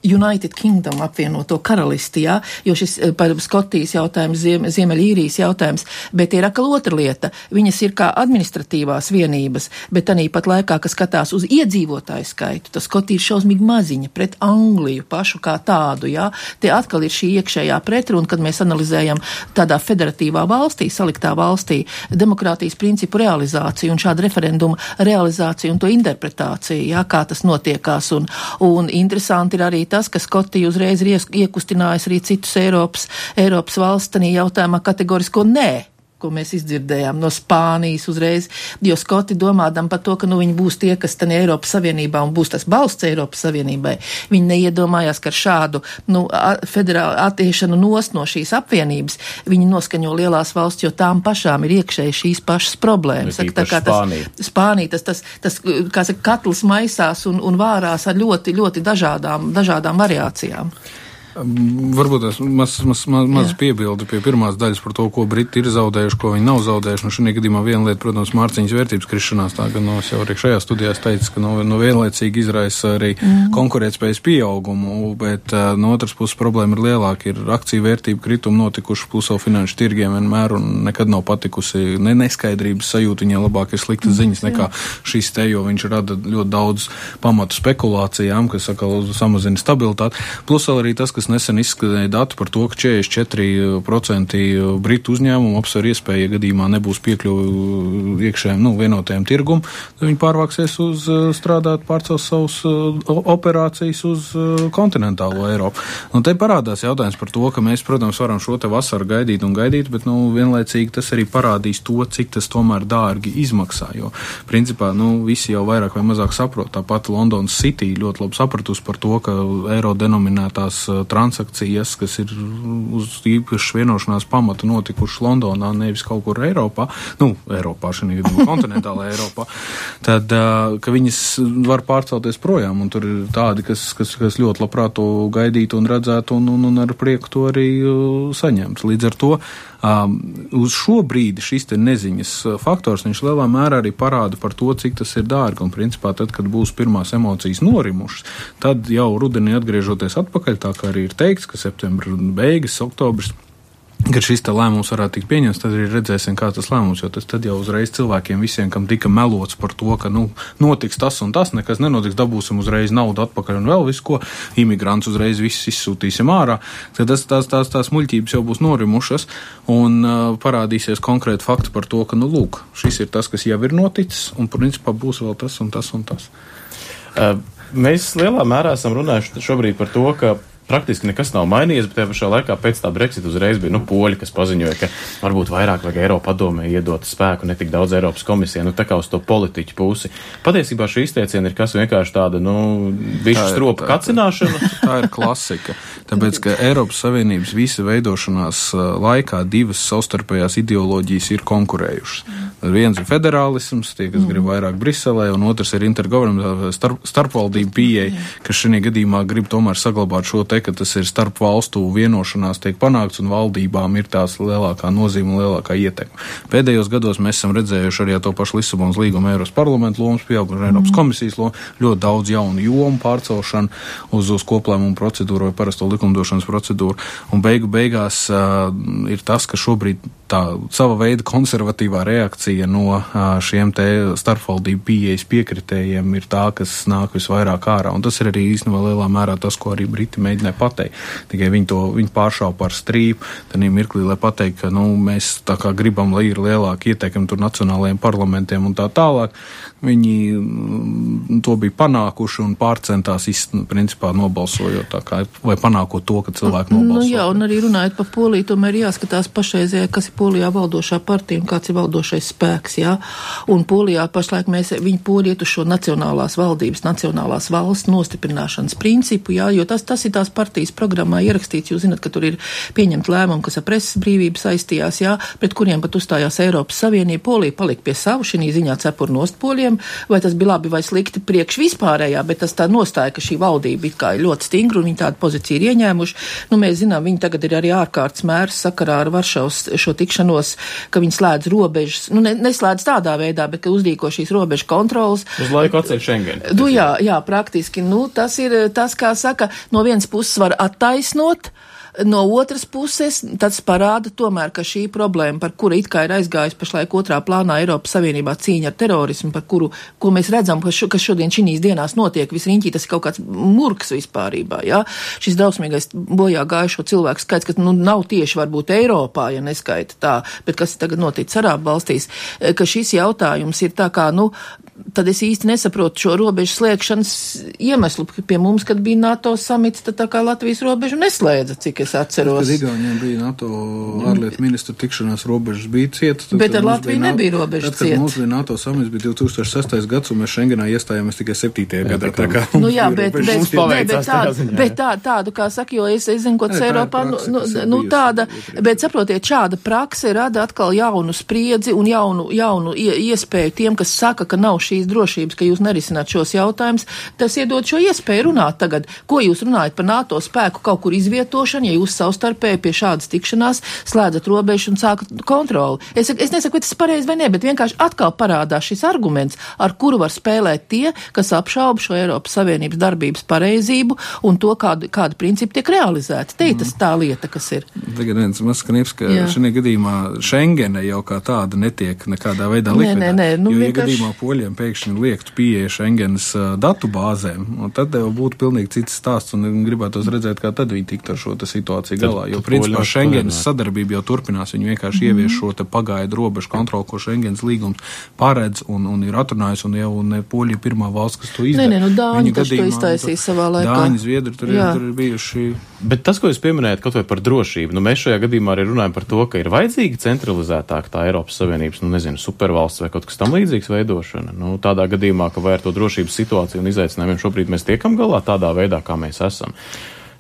United Kingdom apvienoto karalisti, jā, jo šis par Skotijas jautājums, Ziem, Ziemeļīrijas jautājums, bet ir atkal otra lieta. Viņas ir kā administratīvās vienības, bet tā pat laikā, kas skatās uz iedzīvotāju skaitu, tas Skotija ir šausmīgi maziņa pret Angliju pašu kā tādu, jā. Te atkal ir šī iekšējā pretruna, kad mēs analizējam tādā federatīvā valstī, saliktā valstī, demokrātijas principu realizāciju un šādu referendumu realizāciju un to interpretāciju, jā, kā tas notiekās. Un, un interesanti ir arī tas, ka Skotija uzreiz ir iekustinājis arī citus Eiropas, Eiropas valsts jautājumā kategorisko nē ko mēs izdzirdējām no Spānijas uzreiz, jo Skoti domādam par to, ka nu, viņi būs tie, kas tan Eiropas Savienībā un būs tas balsts Eiropas Savienībai. Viņi neiedomājās, ka ar šādu nu, federālu attiešanu nost no šīs apvienības viņi noskaņo lielās valsts, jo tām pašām ir iekšēji šīs pašas problēmas. Saka, tā kā tas Spānija, Spānija tas, tas, tas kā saka, katls maisās un, un vārās ar ļoti, ļoti dažādām, dažādām variācijām. Varbūt tas mazs maz, maz, maz piebildi pie pirmās daļas par to, ko Briti ir zaudējuši, ko viņi nav zaudējuši. Nu, šajā gadījumā viena lieta, protams, mārciņas vērtības krišanās, tā gan no es jau arī šajā studijā teicu, ka no, no vienlaicīgi izraisa arī mm. konkurētspējas pieaugumu, bet uh, no otras puses problēma ir lielāka. Ir akciju vērtību kritumi notikuši plus vēl finanšu tirgiem vienmēr un nekad nav patikusi ne neskaidrības sajūta. Viņai labāk ir sliktas mm, ziņas nekā šis te, jo viņš rada ļoti daudz pamatu spekulācijām, kas atkal samazina stabilitāti. Plus arī tas, kas nesen izskanēja dati par to, ka 44% britu uzņēmumu apsver iespēju, ja gadījumā nebūs piekļuvi iekšējiem nu, vienotajam tirgum, tad viņi pārvāksies uz eh, strādāt, pārcels savus eh, operācijas uz eh, kontinentālo Eiropu. Un te parādās jautājums par to, ka mēs, protams, varam šo te vasaru gaidīt un gaidīt, bet, nu, vienlaicīgi tas arī parādīs to, cik tas tomēr dārgi izmaksā, jo, principā, nu, visi jau vairāk vai mazāk saprot, tāpat Londonas City ļoti labi sapratusi par to, ka eiro denominētās transakcijas, kas ir uz īpašas vienošanās pamata notikušas Londonā, nevis kaut kur Eiropā, nu, Eiropā, šī gadījumā kontinentālā Eiropā, tad, ka viņas var pārcelties projām, un tur ir tādi, kas, kas, kas ļoti labprāt to gaidītu un redzētu, un, un, un ar prieku to arī saņemt. Līdz ar to uz šo brīdi šis neziņas faktors lielā mērā arī parāda par to, cik tas ir dārgi. Un, principā, tad, kad būs pirmās emocijas norimušas, tad jau rudenī atgriežoties atpakaļ, tā kā arī ir teikts, ka septembra beigas, oktobris kad šis lēmums varētu tikt pieņemts, tad arī redzēsim, kā tas lēmums, jo tas jau uzreiz cilvēkiem visiem, kam tika melots par to, ka, nu, notiks tas un tas, nekas nenotiks, dabūsim uzreiz naudu atpakaļ un vēl visu ko, imigrants uzreiz visus izsūtīsim ārā, tad tas, tās, tās, tās muļķības jau būs norimušas un uh, parādīsies konkrēti fakti par to, ka, nu, lūk, šis ir tas, kas jau ir noticis un, principā, būs vēl tas un tas un tas. Uh, mēs lielā mērā esam runājuši šobrīd par to, ka praktiski nekas nav mainījies, bet tajā pašā laikā pēc tā Brexit uzreiz bija nu, poļi, kas paziņoja, ka varbūt vairāk vajag Eiropa padomē iedot spēku, ne tik daudz Eiropas komisijai, nu tā kā uz to politiķu pusi. Patiesībā šī izteiciena ir kas vienkārši tāda, nu, bišķi stropa kacināšana. Tā ir klasika. Tāpēc, ka Eiropas Savienības visa veidošanās laikā divas savstarpējās ideoloģijas ir konkurējušas. Viens ir federālisms, tie, kas grib vairāk Briselē, un otrs ir intergovernmentāla starp, starpvaldību pieeja, kas šajā gadījumā grib tomēr saglabāt šo te ka tas ir starp valstu vienošanās tiek panākts un valdībām ir tās lielākā nozīme un lielākā ietekme. Pēdējos gados mēs esam redzējuši arī to pašu Lisabonas līgumu Eiropas parlamentu lomas pieaugumu, Eiropas mm. komisijas lomu, ļoti daudz jaunu jomu pārcelšanu uz, uz koplēmumu procedūru vai parasto likumdošanas procedūru. Un beigu beigās uh, ir tas, ka šobrīd tā sava veida konservatīvā reakcija no šiem te starpvaldību pieejas piekritējiem ir tā, kas nāk visvairāk ārā. Un tas ir arī īstenībā lielā mērā tas, ko arī Briti mēģināja pateikt. Tikai viņi to viņi pāršāva par strīpu. Tad mirklī, lai pateiktu, ka nu, mēs tā kā gribam, lai ir lielāka ieteikuma tur nacionālajiem parlamentiem un tā tālāk. Viņi mm, to bija panākuši un pārcentās, principā, nobalsojot kā, vai panākot to, ka cilvēki nobalso. Nu, jā, un arī runājot par Poliju, tomēr jāskatās pašreizējā, kas ir Polijā valdošā partija un kāds ir valdošais spēks, jā. Un Polijā pašlaik mēs, viņi poriet uz šo nacionālās valdības, nacionālās valsts nostiprināšanas principu, jā, jo tas, tas ir tās partijas programmā ierakstīts, jūs zinat, ka tur ir pieņemt lēmumu, kas ar preses brīvību saistījās, jā, pret kuriem pat uzstājās Eiropas Savienība. Polija palika pie savu šī ziņā cepur nost poļiem, vai tas bija labi vai slikti priekš vispārējā, bet tas tā nostāja, ka šī valdība it kā ir ļoti stingra un viņi tādu pozīciju ir ieņēmuši. Nu, mēs zinām, viņi tagad ir arī ārkārtas mērs sakarā ar Varšavas šo tikšanos, ka viņi slēdz robežas, nu, ne, neslēdz tādā veidā, bet ka uzdīko šīs robežu kontrolas. Uz laiku atceļ Schengen. Nu, jā, jā, praktiski. Nu, tas ir tas, kā saka, no vienas puses var attaisnot, No otras puses, tas parāda tomēr, ka šī problēma, par kuru it kā ir aizgājusi pašlaik otrā plānā Eiropas Savienībā cīņa ar terorismu, par kuru, ko mēs redzam, kas, šo, kas šodien šīs dienās notiek, visriņķī tas ir kaut kāds murks vispārībā, jā. Šis drausmīgais bojā gājušo cilvēku skaits, kas nu nav tieši varbūt Eiropā, ja neskaita tā, bet kas tagad noticis Arābu valstīs, ka šis jautājums ir tā kā, nu, tad es īsti nesaprotu šo robežu slēgšanas iemeslu. Pie mums, kad bija NATO samits, tad tā kā Latvijas robežu neslēdza, cik es atceros. Kad Igauniem bija NATO ārlietu ministra tikšanās robežas bija cieta. Bet ar Latviju nebija robežas cieta. Tad, kad mums bija NATO samits, bija 2006. gads, un mēs Schengenā iestājāmies tikai 7. gadā. Tā kā nu jā, bet, bet, bet, bet, bet, tādu, bet tā, tādu, kā saka, jo es, es zinu, ko tas Eiropā, nu, nu, nu tāda, bet saprotiet, šāda prakse rada atkal jaunu spriedzi un jaunu, jaunu iespēju tiem, kas saka, ka nav šīs drošības, ka jūs nerisināt šos jautājumus, tas iedod šo iespēju runāt tagad. Ko jūs runājat par NATO spēku kaut kur izvietošanu, ja jūs savstarpēji pie šādas tikšanās slēdzat robežu un sākat kontroli? Es, es nesaku, vai tas ir pareizi vai nē, bet vienkārši atkal parādās šis arguments, ar kuru var spēlēt tie, kas apšauba šo Eiropas Savienības darbības pareizību un to, kādu, kādu principu tiek realizēti. Te ir tas tā lieta, kas ir. Tagad viens mazs knips, ka šajā gadījumā Schengene jau kā tāda netiek nekādā veidā likvidēta. Nē, nē, nē. Nu, jo, vienkārši... ja gadījumā poļiem pēkšņi liektu pieeja Schengenas datu bāzēm, tad jau būtu pilnīgi cits stāsts un gribētos redzēt, kā tad viņi tiktu ar šo situāciju galā. Jo, principā, Schengenas sadarbība jau turpinās. Viņi vienkārši mm. ievieš šo pagaidu robežu kontroli, ko Schengenas līgums paredz un, un ir atrunājis, un jau ne Poļija pirmā valsts, kas to izdara. Nē, nē, nu Dāņi taču to iztaisīja savā laikā. Dāņi, Zviedri tur, ir, tur ir bijuši. Bet tas, ko jūs pieminējat kaut vai par drošību, nu mēs šajā gadījumā arī runājam par to, ka ir vajadzīga centralizētāka tā Eiropas Savienības, nu nezinu, supervalsts vai kaut kas tam līdzīgs veidošana. Nu, tādā gadījumā, ka vai ar to drošības situāciju un izaicinājumiem šobrīd mēs tiekam galā tādā veidā, kā mēs esam.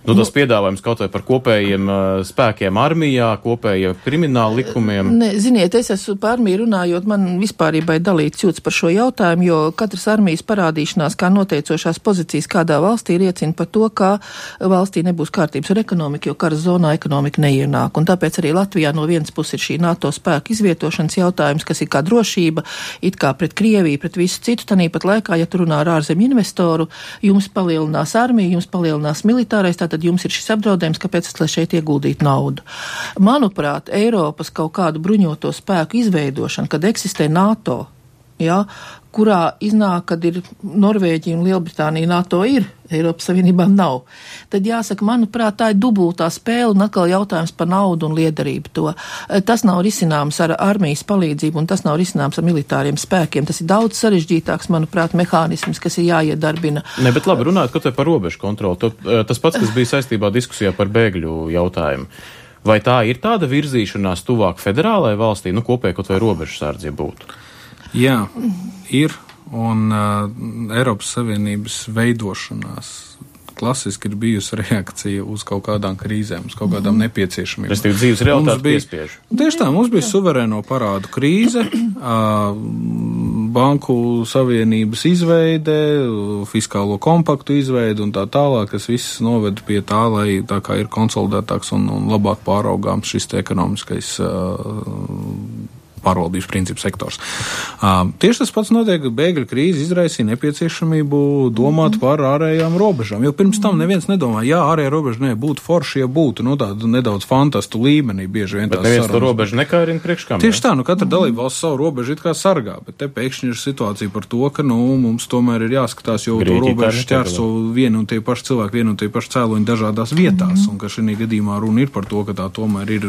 Nu, tas piedāvājums kaut vai par kopējiem uh, spēkiem armijā, kopējiem krimināla likumiem. Ne, ziniet, es esmu par armiju runājot, man vispārībai dalīts jūtas par šo jautājumu, jo katras armijas parādīšanās kā noteicošās pozīcijas kādā valstī liecina par to, ka valstī nebūs kārtības ar ekonomiku, jo karas zonā ekonomika neienāk. Un tāpēc arī Latvijā no vienas puses ir šī NATO spēku izvietošanas jautājums, kas ir kā drošība, it kā pret Krieviju, pret visu citu. Tanīpat laikā, ja tu runā ar ārzemju investoru, jums palielinās armija, jums palielinās militārais. Tā tad jums ir šis apdraudējums, kāpēc es šeit ieguldītu naudu. Manuprāt, Eiropas kaut kādu bruņoto spēku izveidošana, kad eksistē NATO, ja, kurā iznāk, kad ir Norvēģija un Lielbritānija NATO ir, Eiropas Savienībā nav. Tad jāsaka, manuprāt, tā ir dubultā spēle un atkal jautājums par naudu un liederību to. Tas nav risināms ar armijas palīdzību un tas nav risināms ar militāriem spēkiem. Tas ir daudz sarežģītāks, manuprāt, mehānisms, kas ir jāiedarbina. Ne, bet labi, runājot kaut vai par robežu kontroli, tas pats, kas bija saistībā diskusijā par bēgļu jautājumu. Vai tā ir tāda virzīšanās tuvāk federālajai valstī, nu kopēji kaut vai robežu sārdzība būtu? Jā, ir. Un uh, Eiropas Savienības veidošanās klasiski ir bijusi reakcija uz kaut kādām krīzēm, uz kaut kādām mhm. nepieciešamībām. Tas ir dzīves realitāte piespiež. Tieši tā, mums bija suverēno parādu krīze, banku savienības izveide, fiskālo kompaktu izveide un tā tālāk, kas viss noved pie tā, lai tā kā ir konsolidētāks un, un labāk pāraugāms šis ekonomiskais pārvaldības principu sektors. Uh, tieši tas pats notiek, ka bēgļu krīze izraisīja nepieciešamību domāt mm. par ārējām robežām. Jo pirms tam neviens nedomāja, jā, ārējā robeža ne, būtu forši, ja būtu nu, tāda nedaudz fantastu līmenī. Bieži vien ir. Neviens to robežu nekārina priekš kam. Tieši tā, nu katra mm. dalība valsts savu robežu it kā sargā, bet te pēkšņi ir situācija par to, ka nu, mums tomēr ir jāskatās, jo Grieķi, to robežu šķērso vienu un tie paši cilvēki, vienu un tie paši cēloņi dažādās vietās, mm. un ka šī gadījumā runa ir par to, ka tā tomēr ir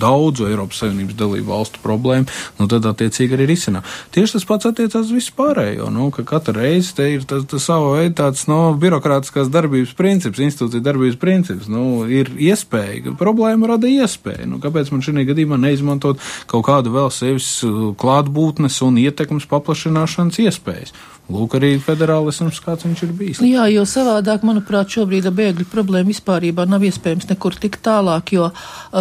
daudzu Eiropas Savienības dalību valstu problēma problēma, nu tad attiecīgi arī risinām. Tieši tas pats attiecās uz visu pārējo, nu, ka katra reize te ir tas, tas sava veida tāds, nu, birokrātiskās darbības princips, institūcija darbības princips, nu, ir iespēja, problēma rada iespēju, nu, kāpēc man šī gadījumā neizmantot kaut kādu vēl sevis uh, klātbūtnes un ietekmes paplašināšanas iespējas. Lūk, arī federālisms, kāds viņš ir bijis. Jā, jo savādāk, manuprāt, šobrīd bēgļu problēma vispārībā nav iespējams nekur tik tālāk, jo,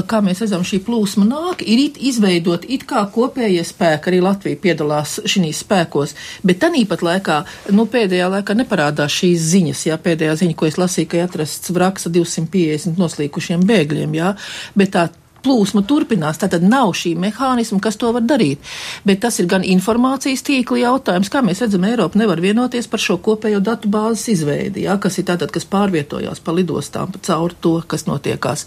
kā mēs redzam, šī plūsma nāk, ir it izveidot it kā kopējie spēki, arī Latvija piedalās šīs spēkos, bet tanīpat laikā, nu, pēdējā laikā neparādās šīs ziņas, jā, pēdējā ziņa, ko es lasīju, ka atrasts vraks 250 noslīkušiem bēgļiem, jā, bet tā plūsma turpinās. Tātad nav šī mehānisma, kas to var darīt. Bet tas ir gan informācijas tīkla jautājums, kā mēs redzam, Eiropa nevar vienoties par šo kopējo datu bāzes izveidi, jā, kas ir tātad, kas pārvietojās pa lidostām pa cauri to, kas notiekās.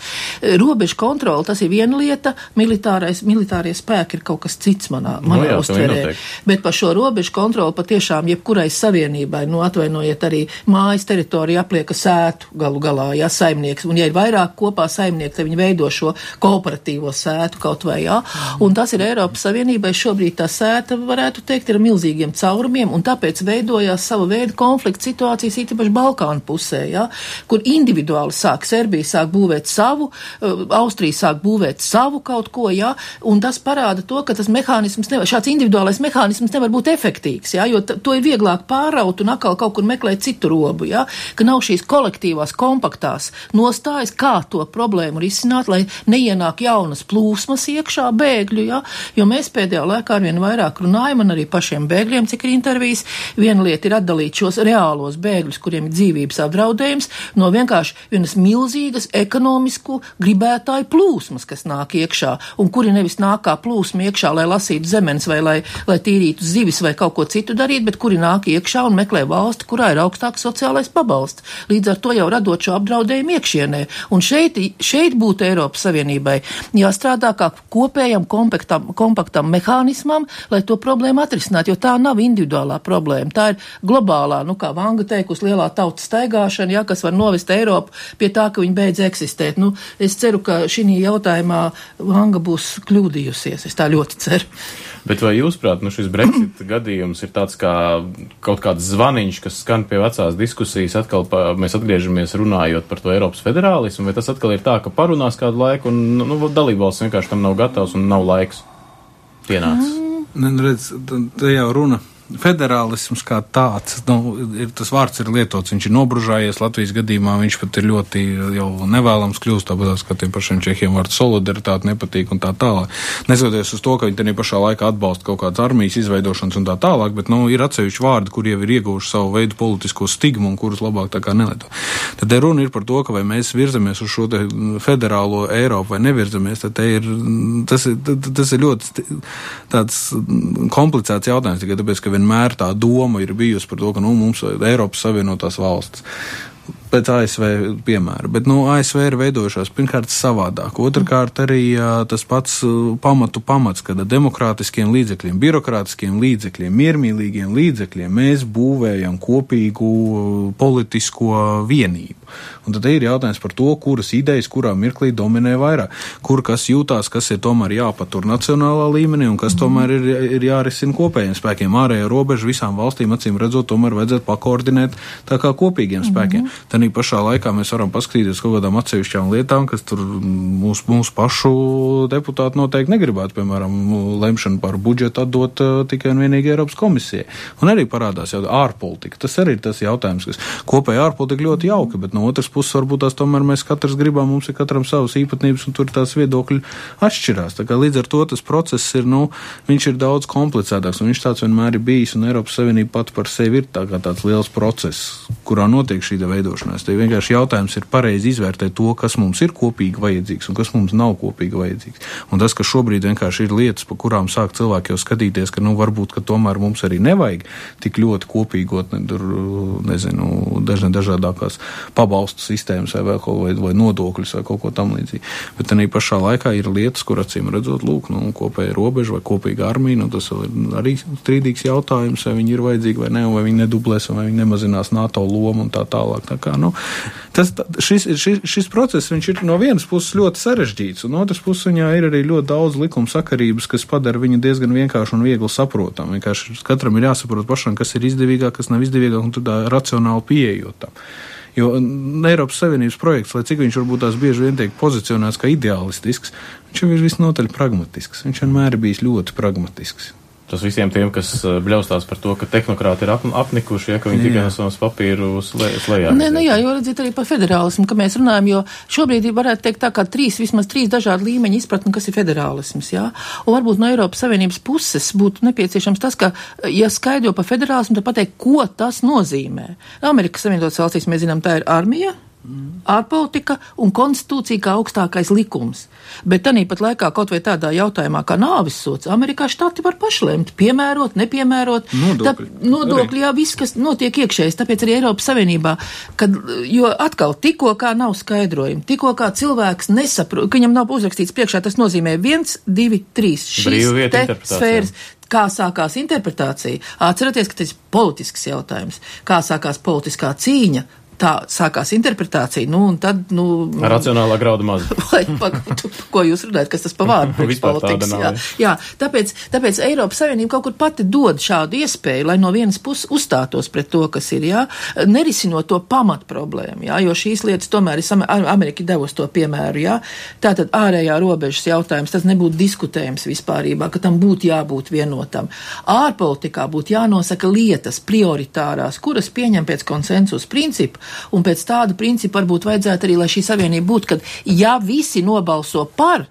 Robežu kontroli tas ir viena lieta, militārais, militārie spēki ir kaut kas cits manā, manā no uztverē. Bet par šo robežu kontroli patiešām jebkurai savienībai, nu atvainojiet arī mājas teritoriju aplieka sētu galu galā, jā, saimnieks. Un ja ir vairāk kopā saimnieki, tad viņi veido šo kooperatīvu operatīvo sētu kaut vai, jā. Un tas ir Eiropas Savienībai šobrīd tā sēta, varētu teikt, ir milzīgiem caurumiem, un tāpēc veidojās sava veida konflikta situācijas īpaši Balkānu pusē, jā, kur individuāli sāk, Serbija sāk būvēt savu, uh, Austrija sāk būvēt savu kaut ko, jā, un tas parāda to, ka tas mehānisms nevar, šāds individuālais mehānisms nevar būt efektīvs, jā, jo to ir vieglāk pāraut un atkal kaut kur meklēt citu robu, jā, ka nav šīs kolektīvās, kompaktās nostājas, kā to problēmu risināt, lai neienāk nāk jaunas plūsmas iekšā bēgļu, ja, jo mēs pēdējā laikā arvien vairāk runājam, un arī pašiem bēgļiem, cik ir intervijas, viena lieta ir atdalīt šos reālos bēgļus, kuriem ir dzīvības apdraudējums, no vienkārši vienas milzīgas ekonomisku gribētāju plūsmas, kas nāk iekšā, un kuri nevis nāk kā plūsma iekšā, lai lasītu zemenes vai lai, lai tīrītu zivis vai kaut ko citu darīt, bet kuri nāk iekšā un meklē valsti, kurā ir augstāks sociālais pabalsts. Līdz ar to jau radot šo apdraudējumu iekšienē. Un šeit, šeit būtu Eiropas Savienībai jāstrādā kā kopējam kompaktam, kompaktam mehānismam, lai to problēmu atrisinātu, jo tā nav individuālā problēma. Tā ir globālā, nu kā Vanga teikusi, lielā tautas staigāšana, ja, kas var novest Eiropu pie tā, ka viņi beidz eksistēt. Nu, es ceru, ka šī jautājumā Vanga būs kļūdījusies. Es tā ļoti ceru. Bet vai jūs, prāt, nu šis Brexit gadījums ir tāds kā kaut kāds zvaniņš, kas skan pie vecās diskusijas, atkal pa, mēs atgriežamies runājot par to Eiropas federālismu, vai tas atkal ir tā, ka parunās kādu laiku un nu, dalībvalsts vienkārši tam nav gatavs un nav laiks pienācis? Mm. Redz, te jau runa federālisms kā tāds, nu, ir, tas vārds ir lietots, viņš ir nobružājies Latvijas gadījumā, viņš pat ir ļoti jau nevēlams kļūst, tāpat kā tiem pašiem čehiem vārds solidaritāte nepatīk un tā tālāk. Neskatoties uz to, ka viņi tenī pašā laikā atbalsta kaut kādas armijas izveidošanas un tā tālāk, bet, nu, ir atsevišķi vārdi, kur jau ir ieguvuši savu veidu politisko stigmu un kurus labāk tā kā nelieto. Tad te runa ir par to, ka vai mēs virzamies uz šo te federālo Eiropu vai nevirzamies, tad te ir, tas tas ir ļoti tāds komplicēts jautājums, tikai tāpēc, ka vienmēr tā doma ir bijusi par to, ka nu, mums ir Eiropas Savienotās valstis pēc ASV piemēra. Bet nu, ASV ir veidojušās pirmkārt savādāk. Otrakārt, arī tas pats pamatu pamats, kad ar demokrātiskiem līdzekļiem, birokrātiskiem līdzekļiem, miermīlīgiem līdzekļiem mēs būvējam kopīgu politisko vienību. Un tad ir jautājums par to, kuras idejas kurā mirklī dominē vairāk, kur kas jūtās, kas ir tomēr jāpatur nacionālā līmenī un kas mm. tomēr ir, ir jārisina kopējiem spēkiem. Ārējā robeža visām valstīm, acīm redzot, tomēr vajadzētu pakoordinēt tā kā kopīgiem spēkiem. Mm -hmm. Tanī pašā laikā mēs varam paskatīties kaut kādām atsevišķām lietām, kas tur mūsu, mūsu pašu deputāti noteikti negribētu, piemēram, lemšanu par budžetu atdot uh, tikai un vienīgi Eiropas komisijai. Un arī parādās jau ārpolitika. Tas arī ir tas jautājums, kas kopēja ārpolitika ļoti jauka, bet no otras puses varbūt tās tomēr mēs katrs gribam, mums ir katram savas īpatnības un tur tās viedokļi atšķirās. Tā kā līdz ar to tas process ir, nu, viņš ir daudz komplicētāks un viņš tāds vienmēr ir bijis un Eiropas Savienība pat par sevi ir tā kā tāds liels process, kurā notiek šī veidošanās. Te vienkārši jautājums ir pareizi izvērtēt to, kas mums ir kopīgi vajadzīgs un kas mums nav kopīgi vajadzīgs. Un tas, ka šobrīd vienkārši ir lietas, pa kurām sāk cilvēki jau skatīties, ka, nu, varbūt, ka tomēr mums arī nevajag tik ļoti kopīgot, ne, tur, nezinu, dažne dažādākās pabalstu sistēmas vai vēl vai, vai nodokļus vai kaut ko tam līdzīgu. Bet arī pašā laikā ir lietas, kur acīm redzot, lūk, nu, kopēja robeža vai kopīga armija, nu, tas ir arī strīdīgs jautājums, vai viņi ir vajadzīgi vai ne, vai viņi nedublēs, vai viņi nemazinās NATO lomu un tā tālāk. Tā kā, Nu, tas, šis, šis, šis process ir no vienas puses ļoti sarežģīts, un otras puses viņā ir arī ļoti daudz likuma sakarības, kas padara viņu diezgan vienkāršu un viegli saprotamu. Vienkārši katram ir jāsaprot pašam, kas ir izdevīgāk, kas nav izdevīgāk, un tad racionāli pieejot tam. Jo Eiropas Savienības projekts, lai cik viņš varbūt tās bieži vien tiek pozicionēts kā ideālistisks, viņš jau ir visnotaļ pragmatisks. Viņš vienmēr ir bijis ļoti pragmatisks. Tas visiem tiem, kas eh, bļaustās par to, ka tehnokrati ir ap, apnikuši, ja, ka viņi tikai no savas papīru slēdzas. Nē, nu jā, jo redziet arī par federālismu, ka mēs runājam, jo šobrīd varētu teikt tā kā trīs, vismaz trīs dažādi līmeņi izpratni, kas ir federālisms, jā. Un varbūt no Eiropas Savienības puses būtu nepieciešams tas, ka, ja skaidro par federālismu, tad pateikt, ko tas nozīmē. Amerikas Savienotas valstīs mēs zinām, tā ir armija, ārpolitika un konstitūcija kā augstākais likums. Bet tāpat laikā, kaut vai tādā jautājumā kā nāvis sots, Amerikā štati var pašlemt, piemērot, nepiemērot. Nodokļi. Tā, nodokļi, jā, viss, kas notiek iekšējas, tāpēc arī Eiropas Savienībā, kad, jo atkal tikko kā nav skaidrojumi, tikko kā cilvēks nesaprot, ka viņam nav uzrakstīts priekšā, tas nozīmē viens, divi, trīs. Šīs te sfēras, kā sākās interpretācija. Atcerieties, ka tas ir politisks jautājums. Kā sākās politiskā cīņa tā sākās interpretācija, nu, un tad, nu. Racionālā grauda maz. Vai, pagaidu, ko jūs runājat, kas tas pa vārdu politikas, jā. Jā, tāpēc, tāpēc Eiropas Savienība kaut kur pati dod šādu iespēju, lai no vienas puses uzstātos pret to, kas ir, jā, nerisinot to pamat problēmu, jā, jo šīs lietas tomēr ir, Amerika devusi to piemēru, jā. Tātad ārējā robežas jautājums, tas nebūtu diskutējams vispārībā, ka tam būtu jābūt vienotam. Ārpolitikā būtu jānosaka lietas prioritārās, kuras pieņem pēc konsensus principu Un pēc tāda principa varbūt vajadzētu arī, lai šī savienība būtu, kad ja visi nobalso par,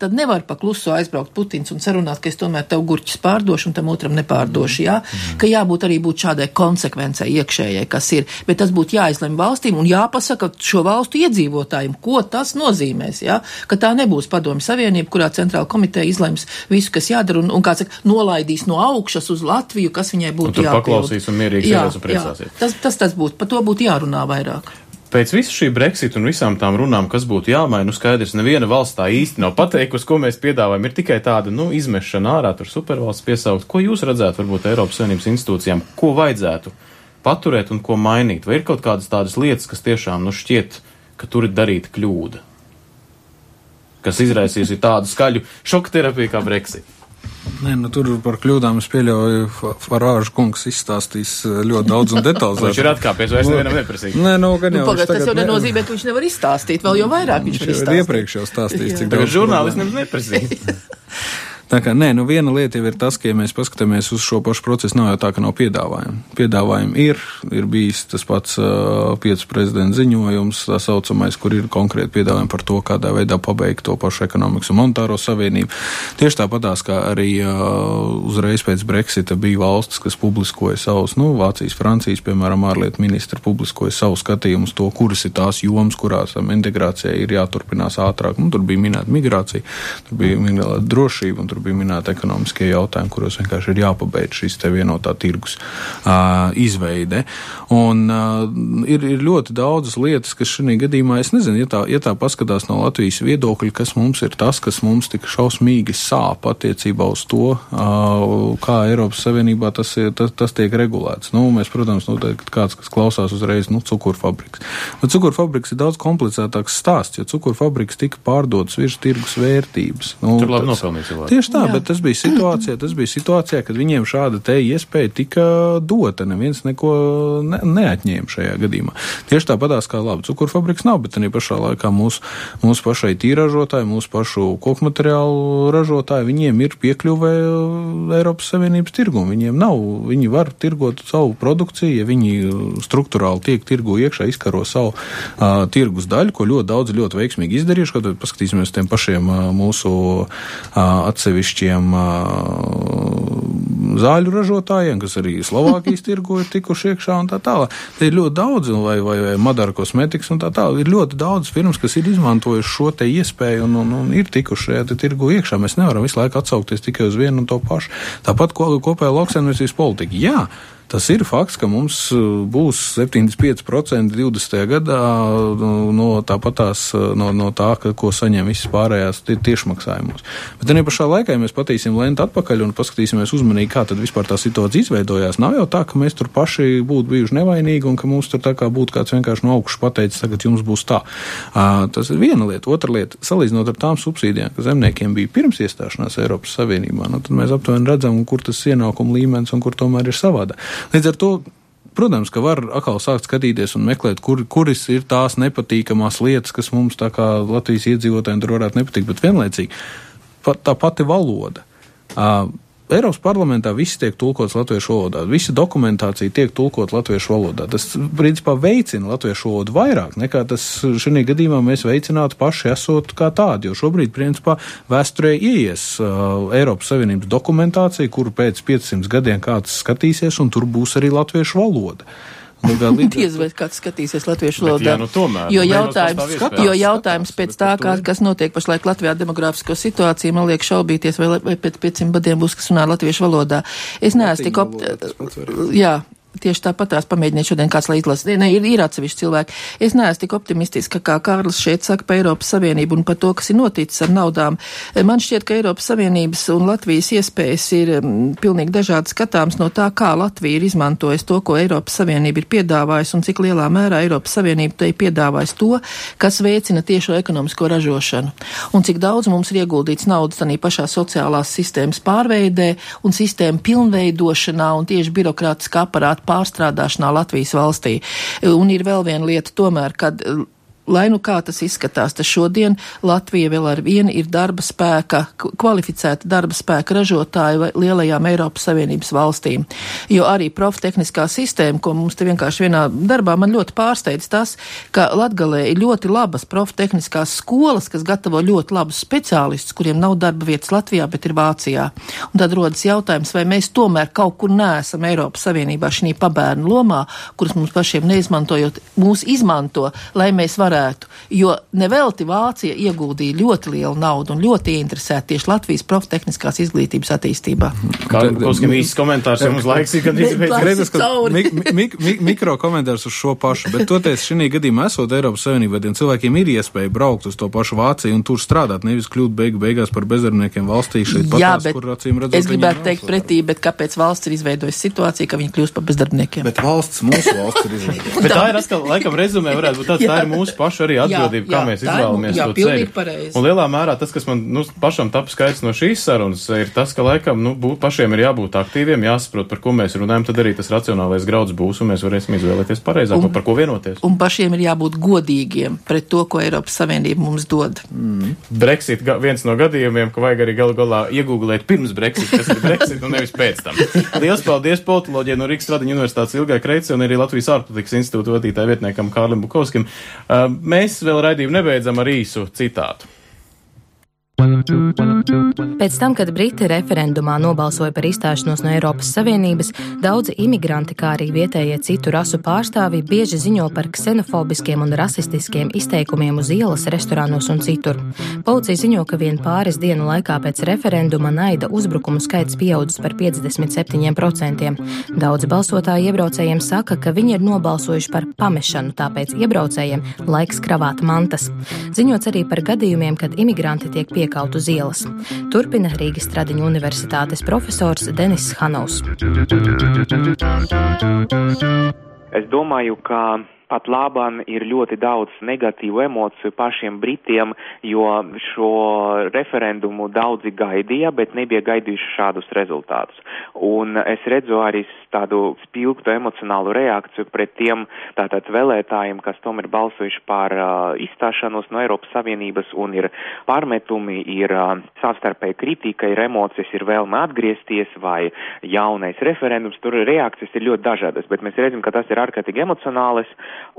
tad nevar pakluso aizbraukt Putins un sarunāt, ka es tomēr tev gurķis pārdošu un tam otram nepārdošu, jā, mm. ka jābūt arī būt šādai konsekvencei iekšējai, kas ir, bet tas būtu jāizlem valstīm un jāpasaka šo valstu iedzīvotājiem, ko tas nozīmēs, jā, ka tā nebūs padomi savienība, kurā centrāla komiteja izlems visu, kas jādara un, un kā saka, nolaidīs no augšas uz Latviju, kas viņai būtu jāpild. Paklausīs un mierīgi sēdēs un priecāsies. Tas, tas, tas būtu, par to būtu jārunā vairāk. Pēc visu šī Brexit un visām tām runām, kas būtu jāmaina, nu skaidrs, neviena valsts tā īsti nav pateikusi, ko mēs piedāvājam. Ir tikai tāda, nu, izmešana ārā, tur supervalsts piesaukt. Ko jūs redzētu, varbūt Eiropas Savienības institūcijām, ko vajadzētu paturēt un ko mainīt? Vai ir kaut kādas tādas lietas, kas tiešām, nu, šķiet, ka tur ir darīta kļūda? Kas izraisījusi tādu skaļu šoku terapiju kā Brexit? Nē, nu, tur par kļūdām es pieļauju, Farāžu kungs izstāstīs eh, ļoti daudz un detalizēti. viņš ir atkāpies, vairs nevienam neprasīt. Nē, nu, gan jau. Nu, pagad, tas jau nenozīmē, ka viņš nevar izstāstīt, vēl jau vairāk viņš, viņš var izstāstīt. Iepriekš jau stāstījis, cik daudz. Žurnālisti nemaz neprasīt. Tā kā nē, nu viena lieta jau ir tas, ka, ja mēs paskatāmies uz šo pašu procesu, nav jau tā, ka nav piedāvājumu. Piedāvājumi ir, ir bijis tas pats uh, piecu prezidenta ziņojums, tā saucamais, kur ir konkrēti piedāvājumi par to, kādā veidā pabeigt to pašu ekonomikas un monetāro savienību. Tieši tāpatās, kā arī uh, uzreiz pēc Brexita bija valstis, kas publiskoja savus, nu, Vācijas, Francijas, piemēram, ārlietu ministri publiskoja savu skatījumu uz to, kuras ir tās jomas, kurās um, integrācijai ir jāturpinās ātrāk. Nu, tur bija minēta migrācija, tur bija minēta drošība, un tur tur bija minēti ekonomiskie jautājumi, kuros vienkārši ir jāpabeidz šīs te vienotā tirgus uh, izveide. Un uh, ir, ir ļoti daudzas lietas, kas šajā gadījumā, es nezinu, ja tā, ja tā paskatās no Latvijas viedokļa, kas mums ir tas, kas mums tik šausmīgi sāp attiecībā uz to, uh, kā Eiropas Savienībā tas, tas, tas tiek regulēts. Nu, mēs, protams, noteikti kāds, kas klausās uzreiz, nu, cukurfabriks. Bet cukurfabriks ir daudz komplicētāks stāsts, jo cukurfabriks tika pārdotas virs tirgus vērtības. Nu, Tur labi nopelnīja cilvēki. Tieši tā, Jā. bet tas bija situācijā, tas bija situācijā, kad viņiem šāda te iespēja tika dota. Neviens neko ne, neatņēma šajā gadījumā. Tieši tāpatās kā labi, cukurfabriks nav, bet arī pašā laikā mūsu, mūsu pašai tīražotāji, mūsu pašu koku materiālu ražotāji, viņiem ir piekļuve Eiropas Savienības tirgumu. Viņiem nav, viņi var tirgot savu produkciju, ja viņi struktūrāli tiek tirgu iekšā, izkaro savu uh, tirgus daļu, ko ļoti daudz ļoti veiksmīgi izdarījuši, kad paskatīsimies tiem pašiem uh, mūsu uh, atsevišķiem atsevišķiem zāļu ražotājiem, kas arī Slovākijas tirgu ir tikuši iekšā un tā tālāk. Te ir ļoti daudz, vai, vai, vai Madara kosmetikas un tā tālāk. Ir ļoti daudz firmas, kas ir izmantojuši šo te iespēju un, un, un ir tikuši šajā tirgu iekšā. Mēs nevaram visu laiku atsaukties tikai uz vienu un to pašu. Tāpat ko, kopējā lauksaimniecības politika. Jā, Tas ir fakts, ka mums būs 75% 20. gadā no tāpatās, no, no tā, ka, ko saņem visas pārējās tiešmaksājumos. Bet arī pašā laikā, ja mēs patīsim lenti atpakaļ un paskatīsimies uzmanīgi, kā tad vispār tā situācija izveidojās, nav jau tā, ka mēs tur paši būtu bijuši nevainīgi un ka mums tur tā kā būtu kāds vienkārši no augšas pateicis, tagad jums būs tā. Tas ir viena lieta. Otra lieta, salīdzinot ar tām subsīdijām, ka zemniekiem bija pirms iestāšanās Eiropas Savienībā, nu, tad mēs aptuveni redzam, kur tas ienākuma līmenis un kur tomēr ir savādāk. Līdz ar to Protams, ka var atkal sākt skatīties un meklēt, kur, kuras ir tās nepatīkamās lietas, kas mums, kā Latvijas iedzīvotājiem, tur varētu nepatikt, bet vienlaicīgi pat, tā pati valoda. Uh, Eiropas parlamentā viss tiek tulkots latviešu valodā. Visa dokumentācija tiek tulkot latviešu valodā. Tas, principā, veicina latviešu valodu vairāk nekā tas šajā gadījumā mēs veicinātu paši esot kā tādi. Jo šobrīd, principā, vēsturē ieies uh, Eiropas Savienības dokumentācija, kuru pēc 500 gadiem kāds skatīsies, un tur būs arī latviešu valoda. Nu, Diez vai kāds skatīsies latviešu valodā. Nu tomēr. Jo jautājums, skatās, jo jautājums pēc tā, kā, kas notiek pašlaik Latvijā demografisko situāciju, man liek šaubīties, vai, vai pēc 500 gadiem būs, kas runā latviešu valodā. Es neesmu tik optimistisks. Jā, Tieši tāpat tās pamēģiniet šodien kāds lai izlasa. Ne, ir, ir atsevišķi cilvēki. Es neesmu tik optimistiska, kā Kārlis šeit saka par Eiropas Savienību un par to, kas ir noticis ar naudām. Man šķiet, ka Eiropas Savienības un Latvijas iespējas ir m, pilnīgi dažādi skatāms no tā, kā Latvija ir izmantojusi to, ko Eiropas Savienība ir piedāvājusi un cik lielā mērā Eiropas Savienība te ir piedāvājusi to, kas veicina tiešo ekonomisko ražošanu. Un cik daudz mums ir ieguldīts naudas tādā pašā sociālās sistēmas pārveidē un sistēmu pilnveidošanā un tieši birokrātiskā aparāta pārstrādāšanā Latvijas valstī. Un ir vēl viena lieta tomēr, kad lai nu kā tas izskatās, tad šodien Latvija vēl ar vienu ir darba spēka, kvalificēta darba spēka ražotāja lielajām Eiropas Savienības valstīm. Jo arī proftehniskā sistēma, ko mums te vienkārši vienā darbā man ļoti pārsteidz tas, ka Latgalē ir ļoti labas proftehniskās skolas, kas gatavo ļoti labus speciālistus, kuriem nav darba vietas Latvijā, bet ir Vācijā. Un tad rodas jautājums, vai mēs tomēr kaut kur neesam Eiropas Savienībā šī pabērnu lomā, kuras mums pašiem neizmantojot, mūs izmanto, lai mēs varētu varētu, jo nevelti Vācija ieguldīja ļoti lielu naudu un ļoti interesēta tieši Latvijas proftehniskās izglītības attīstībā. Kā būs īsts komentārs, jums laiks ir, kad izbeidz mik, mik, mik, mikro komentārs uz šo pašu, bet toties šī gadījumā esot Eiropas Savienībā, tiem cilvēkiem ir iespēja braukt uz to pašu Vāciju un tur strādāt, nevis kļūt beigu beigās par bezdarbniekiem valstī šeit Jā, patās, kur acīm redzot. Es gribētu teikt pretī, bet kāpēc valsts ir izveidojusi situāciju, ka viņi kļūst par bezdarbniekiem? Bet valsts, mūsu valsts ir izveidojusi. bet tā ir atkal, laikam, rezumē varētu būt tāds, tā ir mūsu pašu arī atbildība, jā, kā jā, mēs izvēlamies jā, to ceļu. Pareizi. Un lielā mērā tas, kas man nu, pašam tapa skaidrs no šīs sarunas, ir tas, ka laikam nu, būt, pašiem ir jābūt aktīviem, jāsaprot, par ko mēs runājam, tad arī tas racionālais grauds būs, un mēs varēsim izvēlēties pareizāko, par ko vienoties. Un pašiem ir jābūt godīgiem pret to, ko Eiropas Savienība mums dod. Mm. Brexit viens no gadījumiem, ka vajag arī galu galā iegūglēt pirms Brexit, kas ir Brexit, un nevis pēc tam. Lielas paldies politoloģijai no Rīgas Stradiņa universitātes Ilgai Kreice un arī Latvijas ārpolitikas institūta vadītāja vietniekam Kārlim Bukovskim. Uh, mēs vēl raidījumu nebeidzam ar īsu citātu. Pēc tam, kad Briti referendumā nobalsoja par izstāšanos no Eiropas Savienības, daudzi imigranti, kā arī vietējie citu rasu pārstāvji, bieži ziņo par ksenofobiskiem un rasistiskiem izteikumiem uz ielas, restorānos un citur. Policija ziņo, ka vien pāris dienu laikā pēc referenduma naida uzbrukumu skaits pieaudzis par 57%. Daudzi balsotāji iebraucējiem saka, ka viņi ir nobalsojuši par pamešanu, tāpēc iebraucējiem laiks kravāt mantas. Ziņots arī par gadījumiem, kad imigranti tiek piekāpti iekaut uz ielas. Turpina Rīgas Stradiņu universitātes profesors Denis Hanovs. Es domāju, ka pat labam ir ļoti daudz negatīvu emociju pašiem Britiem, jo šo referendumu daudzi gaidīja, bet nebija gaidījuši šādus rezultātus. Un es redzu arī tādu spilgtu emocionālu reakciju pret tiem tātad vēlētājiem, kas tomēr balsojuši par uh, izstāšanos no Eiropas Savienības un ir pārmetumi, ir uh, savstarpēja kritika, ir emocijas, ir vēlme atgriezties vai jaunais referendums. Tur reakcijas ir ļoti dažādas, bet mēs redzam, ka tas ir ārkārtīgi emocionāls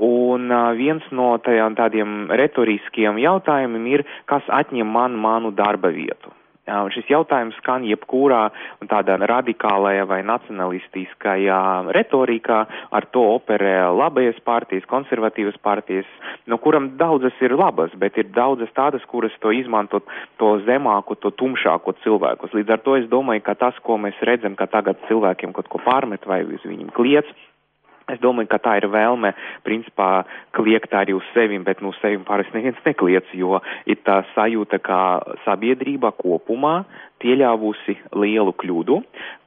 Un viens no tajām tādiem retoriskiem jautājumiem ir, kas atņem man manu darba vietu. Šis jautājums skan jebkurā tādā radikālajā vai nacionalistiskajā retorikā, ar to operē labējas partijas, konservatīvas partijas, no kuram daudzas ir labas, bet ir daudzas tādas, kuras to izmanto to zemāku, to tumšāko cilvēkus. Līdz ar to es domāju, ka tas, ko mēs redzam, ka tagad cilvēkiem kaut ko pārmet vai uz viņiem kliedz, Es domāju, ka tā ir vēlme, principā, kliegt arī uz sevi, bet nu sevi parasti neviens nekliedz, jo ir tā sajūta, ka sabiedrība kopumā pieļāvusi lielu kļūdu,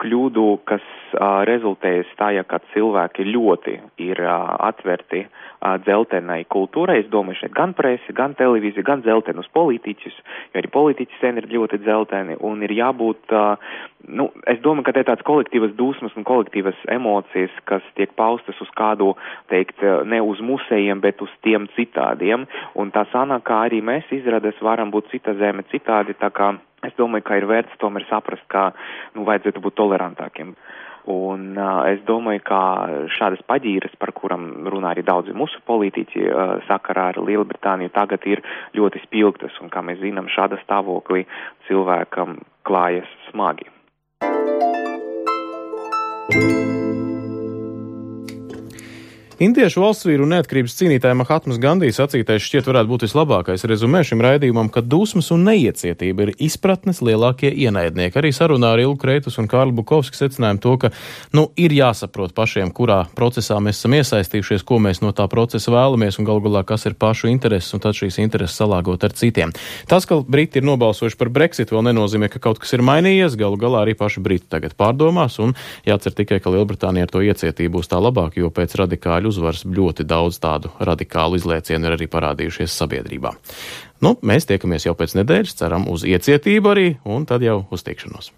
kļūdu, kas uh, rezultējas tajā, ka cilvēki ļoti ir uh, atverti uh, dzeltenai kultūrai. Es domāju šeit gan presi, gan televīzija, gan dzeltenus politiķus, jo arī politiķi sen ir ļoti dzelteni un ir jābūt, uh, nu, es domāju, ka te tāds kolektīvas dusmas un kolektīvas emocijas, kas tiek paustas uz kādu, teikt, ne uz musējiem, bet uz tiem citādiem, un tā sanāk, kā arī mēs izrādes varam būt cita zeme citādi, tā kā Es domāju, ka ir vērts tomēr saprast, ka nu, vajadzētu būt tolerantākiem. Un uh, es domāju, ka šādas paģīras, par kuram runā arī daudzi mūsu politiķi uh, sakarā ar Lielbritāniju, tagad ir ļoti spilgtas, un, kā mēs zinām, šāda stāvoklī cilvēkam klājas smagi. thank you Indiešu valstsvīru un neatkarības cīnītāja Mahatmas Gandijas sacītais šķiet varētu būt vislabākais rezumē šim raidījumam, ka dusmas un neiecietība ir izpratnes lielākie ienaidnieki. Arī sarunā ar Ilgu Kreitus un Kārlu Bukovski secinājām to, ka, nu, ir jāsaprot pašiem, kurā procesā mēs esam iesaistījušies, ko mēs no tā procesa vēlamies un galu galā, kas ir pašu intereses un tad šīs intereses salāgot ar citiem. Tas, ka Briti ir nobalsojuši par Brexit, vēl nenozīmē, ka kaut kas ir mainījies. Galu galā arī paši Briti tagad pārdomās un jācer tikai, ka Lielbritānija ar to iecietību būs tā labāk, jo pēc radikāļu radikāļu uzvaras ļoti daudz tādu radikālu izliecienu ir arī parādījušies sabiedrībā. Nu, mēs tiekamies jau pēc nedēļas, ceram uz iecietību arī, un tad jau uz tikšanos.